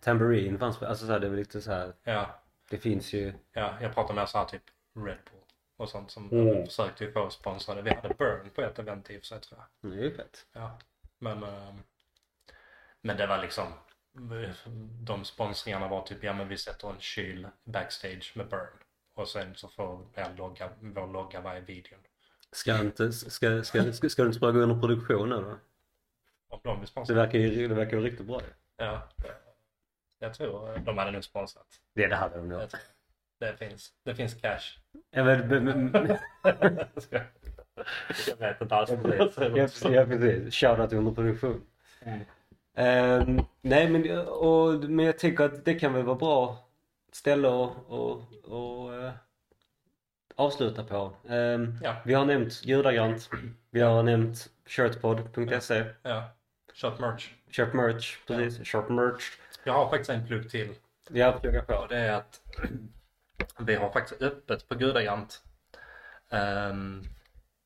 Speaker 1: Tambourine fanns, alltså så här, det är väl lite så här,
Speaker 2: ja,
Speaker 1: det finns ju,
Speaker 2: ja. Jag pratar mer så här typ Red Bull och sånt som
Speaker 1: Mm.
Speaker 2: försökte ju få sponsrade. Vi hade Burn på ett event i och för sig tror jag.
Speaker 1: det är ju fett.
Speaker 2: Ja, men, ehm, men det var liksom de sponsringarna var typ, ja men vi sätter en kyl backstage med Burn. Och sen så får er logga, vår logga vara i videon.
Speaker 1: Ska inte, ska, ska, ska, ska du inte bara gå under produktion nu då?
Speaker 2: Om de vill
Speaker 1: Det verkar ju, det verkar ju riktigt bra.
Speaker 2: Ja, jag tror de hade nog sponsrat.
Speaker 1: Det, det hade de nog.
Speaker 2: Jag Det finns, det finns cash.
Speaker 1: Ja, men, men, men,
Speaker 2: jag vet inte alls.
Speaker 1: ja, precis, ja precis, shoutout under produktion.
Speaker 2: Mm.
Speaker 1: Ehm, nej men, och, men jag tycker att det kan väl vara bra ställe att och, och, eh, avsluta på. Ehm,
Speaker 2: Ja.
Speaker 1: Vi har nämnt Gudagrant, vi har nämnt shirtpod.se,
Speaker 2: Ja, köp merch.
Speaker 1: köp merch, precis, köp merch.
Speaker 2: Jag har faktiskt en plugg till.
Speaker 1: Ja, plugga på.
Speaker 2: Och det är att vi har faktiskt öppet på Gudagant. Um,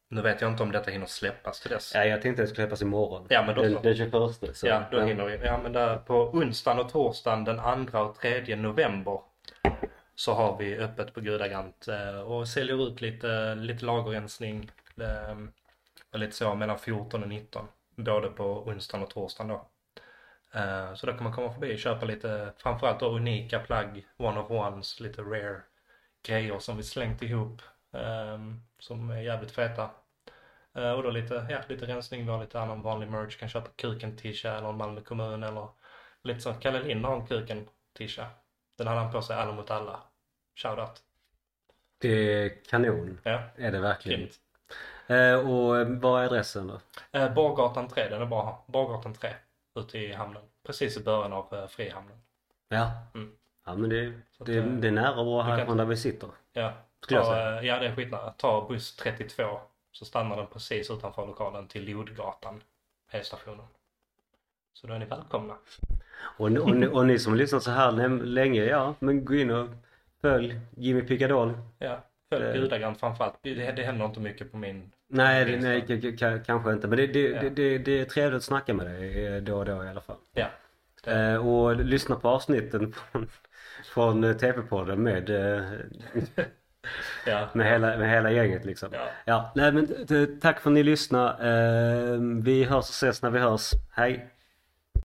Speaker 2: nu vet jag inte om detta hinner släppas till dess.
Speaker 1: Ja, jag tänkte att det skulle släppas imorgon.
Speaker 2: Ja, men då
Speaker 1: den, den 21. Så,
Speaker 2: ja, då hinner vi. Ja, men där på onsdagen och torsdagen den 2 och 3 november så har vi öppet på Gudagant eh, och säljer ut lite, lite lagerrensning eh, och lite så mellan 14 och 19. Både på onsdagen och torsdagen då. Eh, Så då kan man komma förbi och köpa lite, framförallt då unika plagg, one of ones, lite rare grejer som vi slängt ihop. eh, Som är jävligt feta. Eh, Och då lite, ja, lite rensning, vi har lite annan vanlig merch. Kan köpa kuken tisha eller Malmö kommun eller lite så. Kalle Lind har en kuken tisha. Den hade han på sig alla mot alla. Shoutout.
Speaker 1: Det är kanon,
Speaker 2: Ja,
Speaker 1: är det verkligen.
Speaker 2: grymt.
Speaker 1: Eh, och vad är adressen då?
Speaker 2: Eh, Bargatan 3, den är bra. Bargatan 3, ute i hamnen. Precis i början av eh, Frihamnen.
Speaker 1: Ja.
Speaker 2: Mm.
Speaker 1: Ja men det,
Speaker 2: att,
Speaker 1: det, det är nära
Speaker 2: kan-
Speaker 1: härifrån där vi sitter.
Speaker 2: Ja,
Speaker 1: Skulle jag
Speaker 2: ta,
Speaker 1: säga.
Speaker 2: eh, ja det är skitnära. Ta buss 32 så stannar den precis utanför lokalen till Lodgatan, E-stationen. Så då är ni välkomna.
Speaker 1: Och, ni- och, ni- och ni som lyssnat så här länge, ja men gå in och följ Jimmy Picadol.
Speaker 2: Ja, följ
Speaker 1: Det-
Speaker 2: Gudagant framförallt. Det, det händer inte mycket på min...
Speaker 1: Nej, det, nej kanske inte men det, det,
Speaker 2: Ja.
Speaker 1: det, det, är trevligt att snacka med dig eh, då och då i alla fall.
Speaker 2: Ja.
Speaker 1: Eh, och lyssna på avsnitten från, från eh, TP-podden med, eh,
Speaker 2: ja.
Speaker 1: med, hela, med hela gänget liksom.
Speaker 2: Ja.
Speaker 1: Ja, nej men tack för att ni lyssnade. Eh, vi hörs och ses när vi hörs. Hej!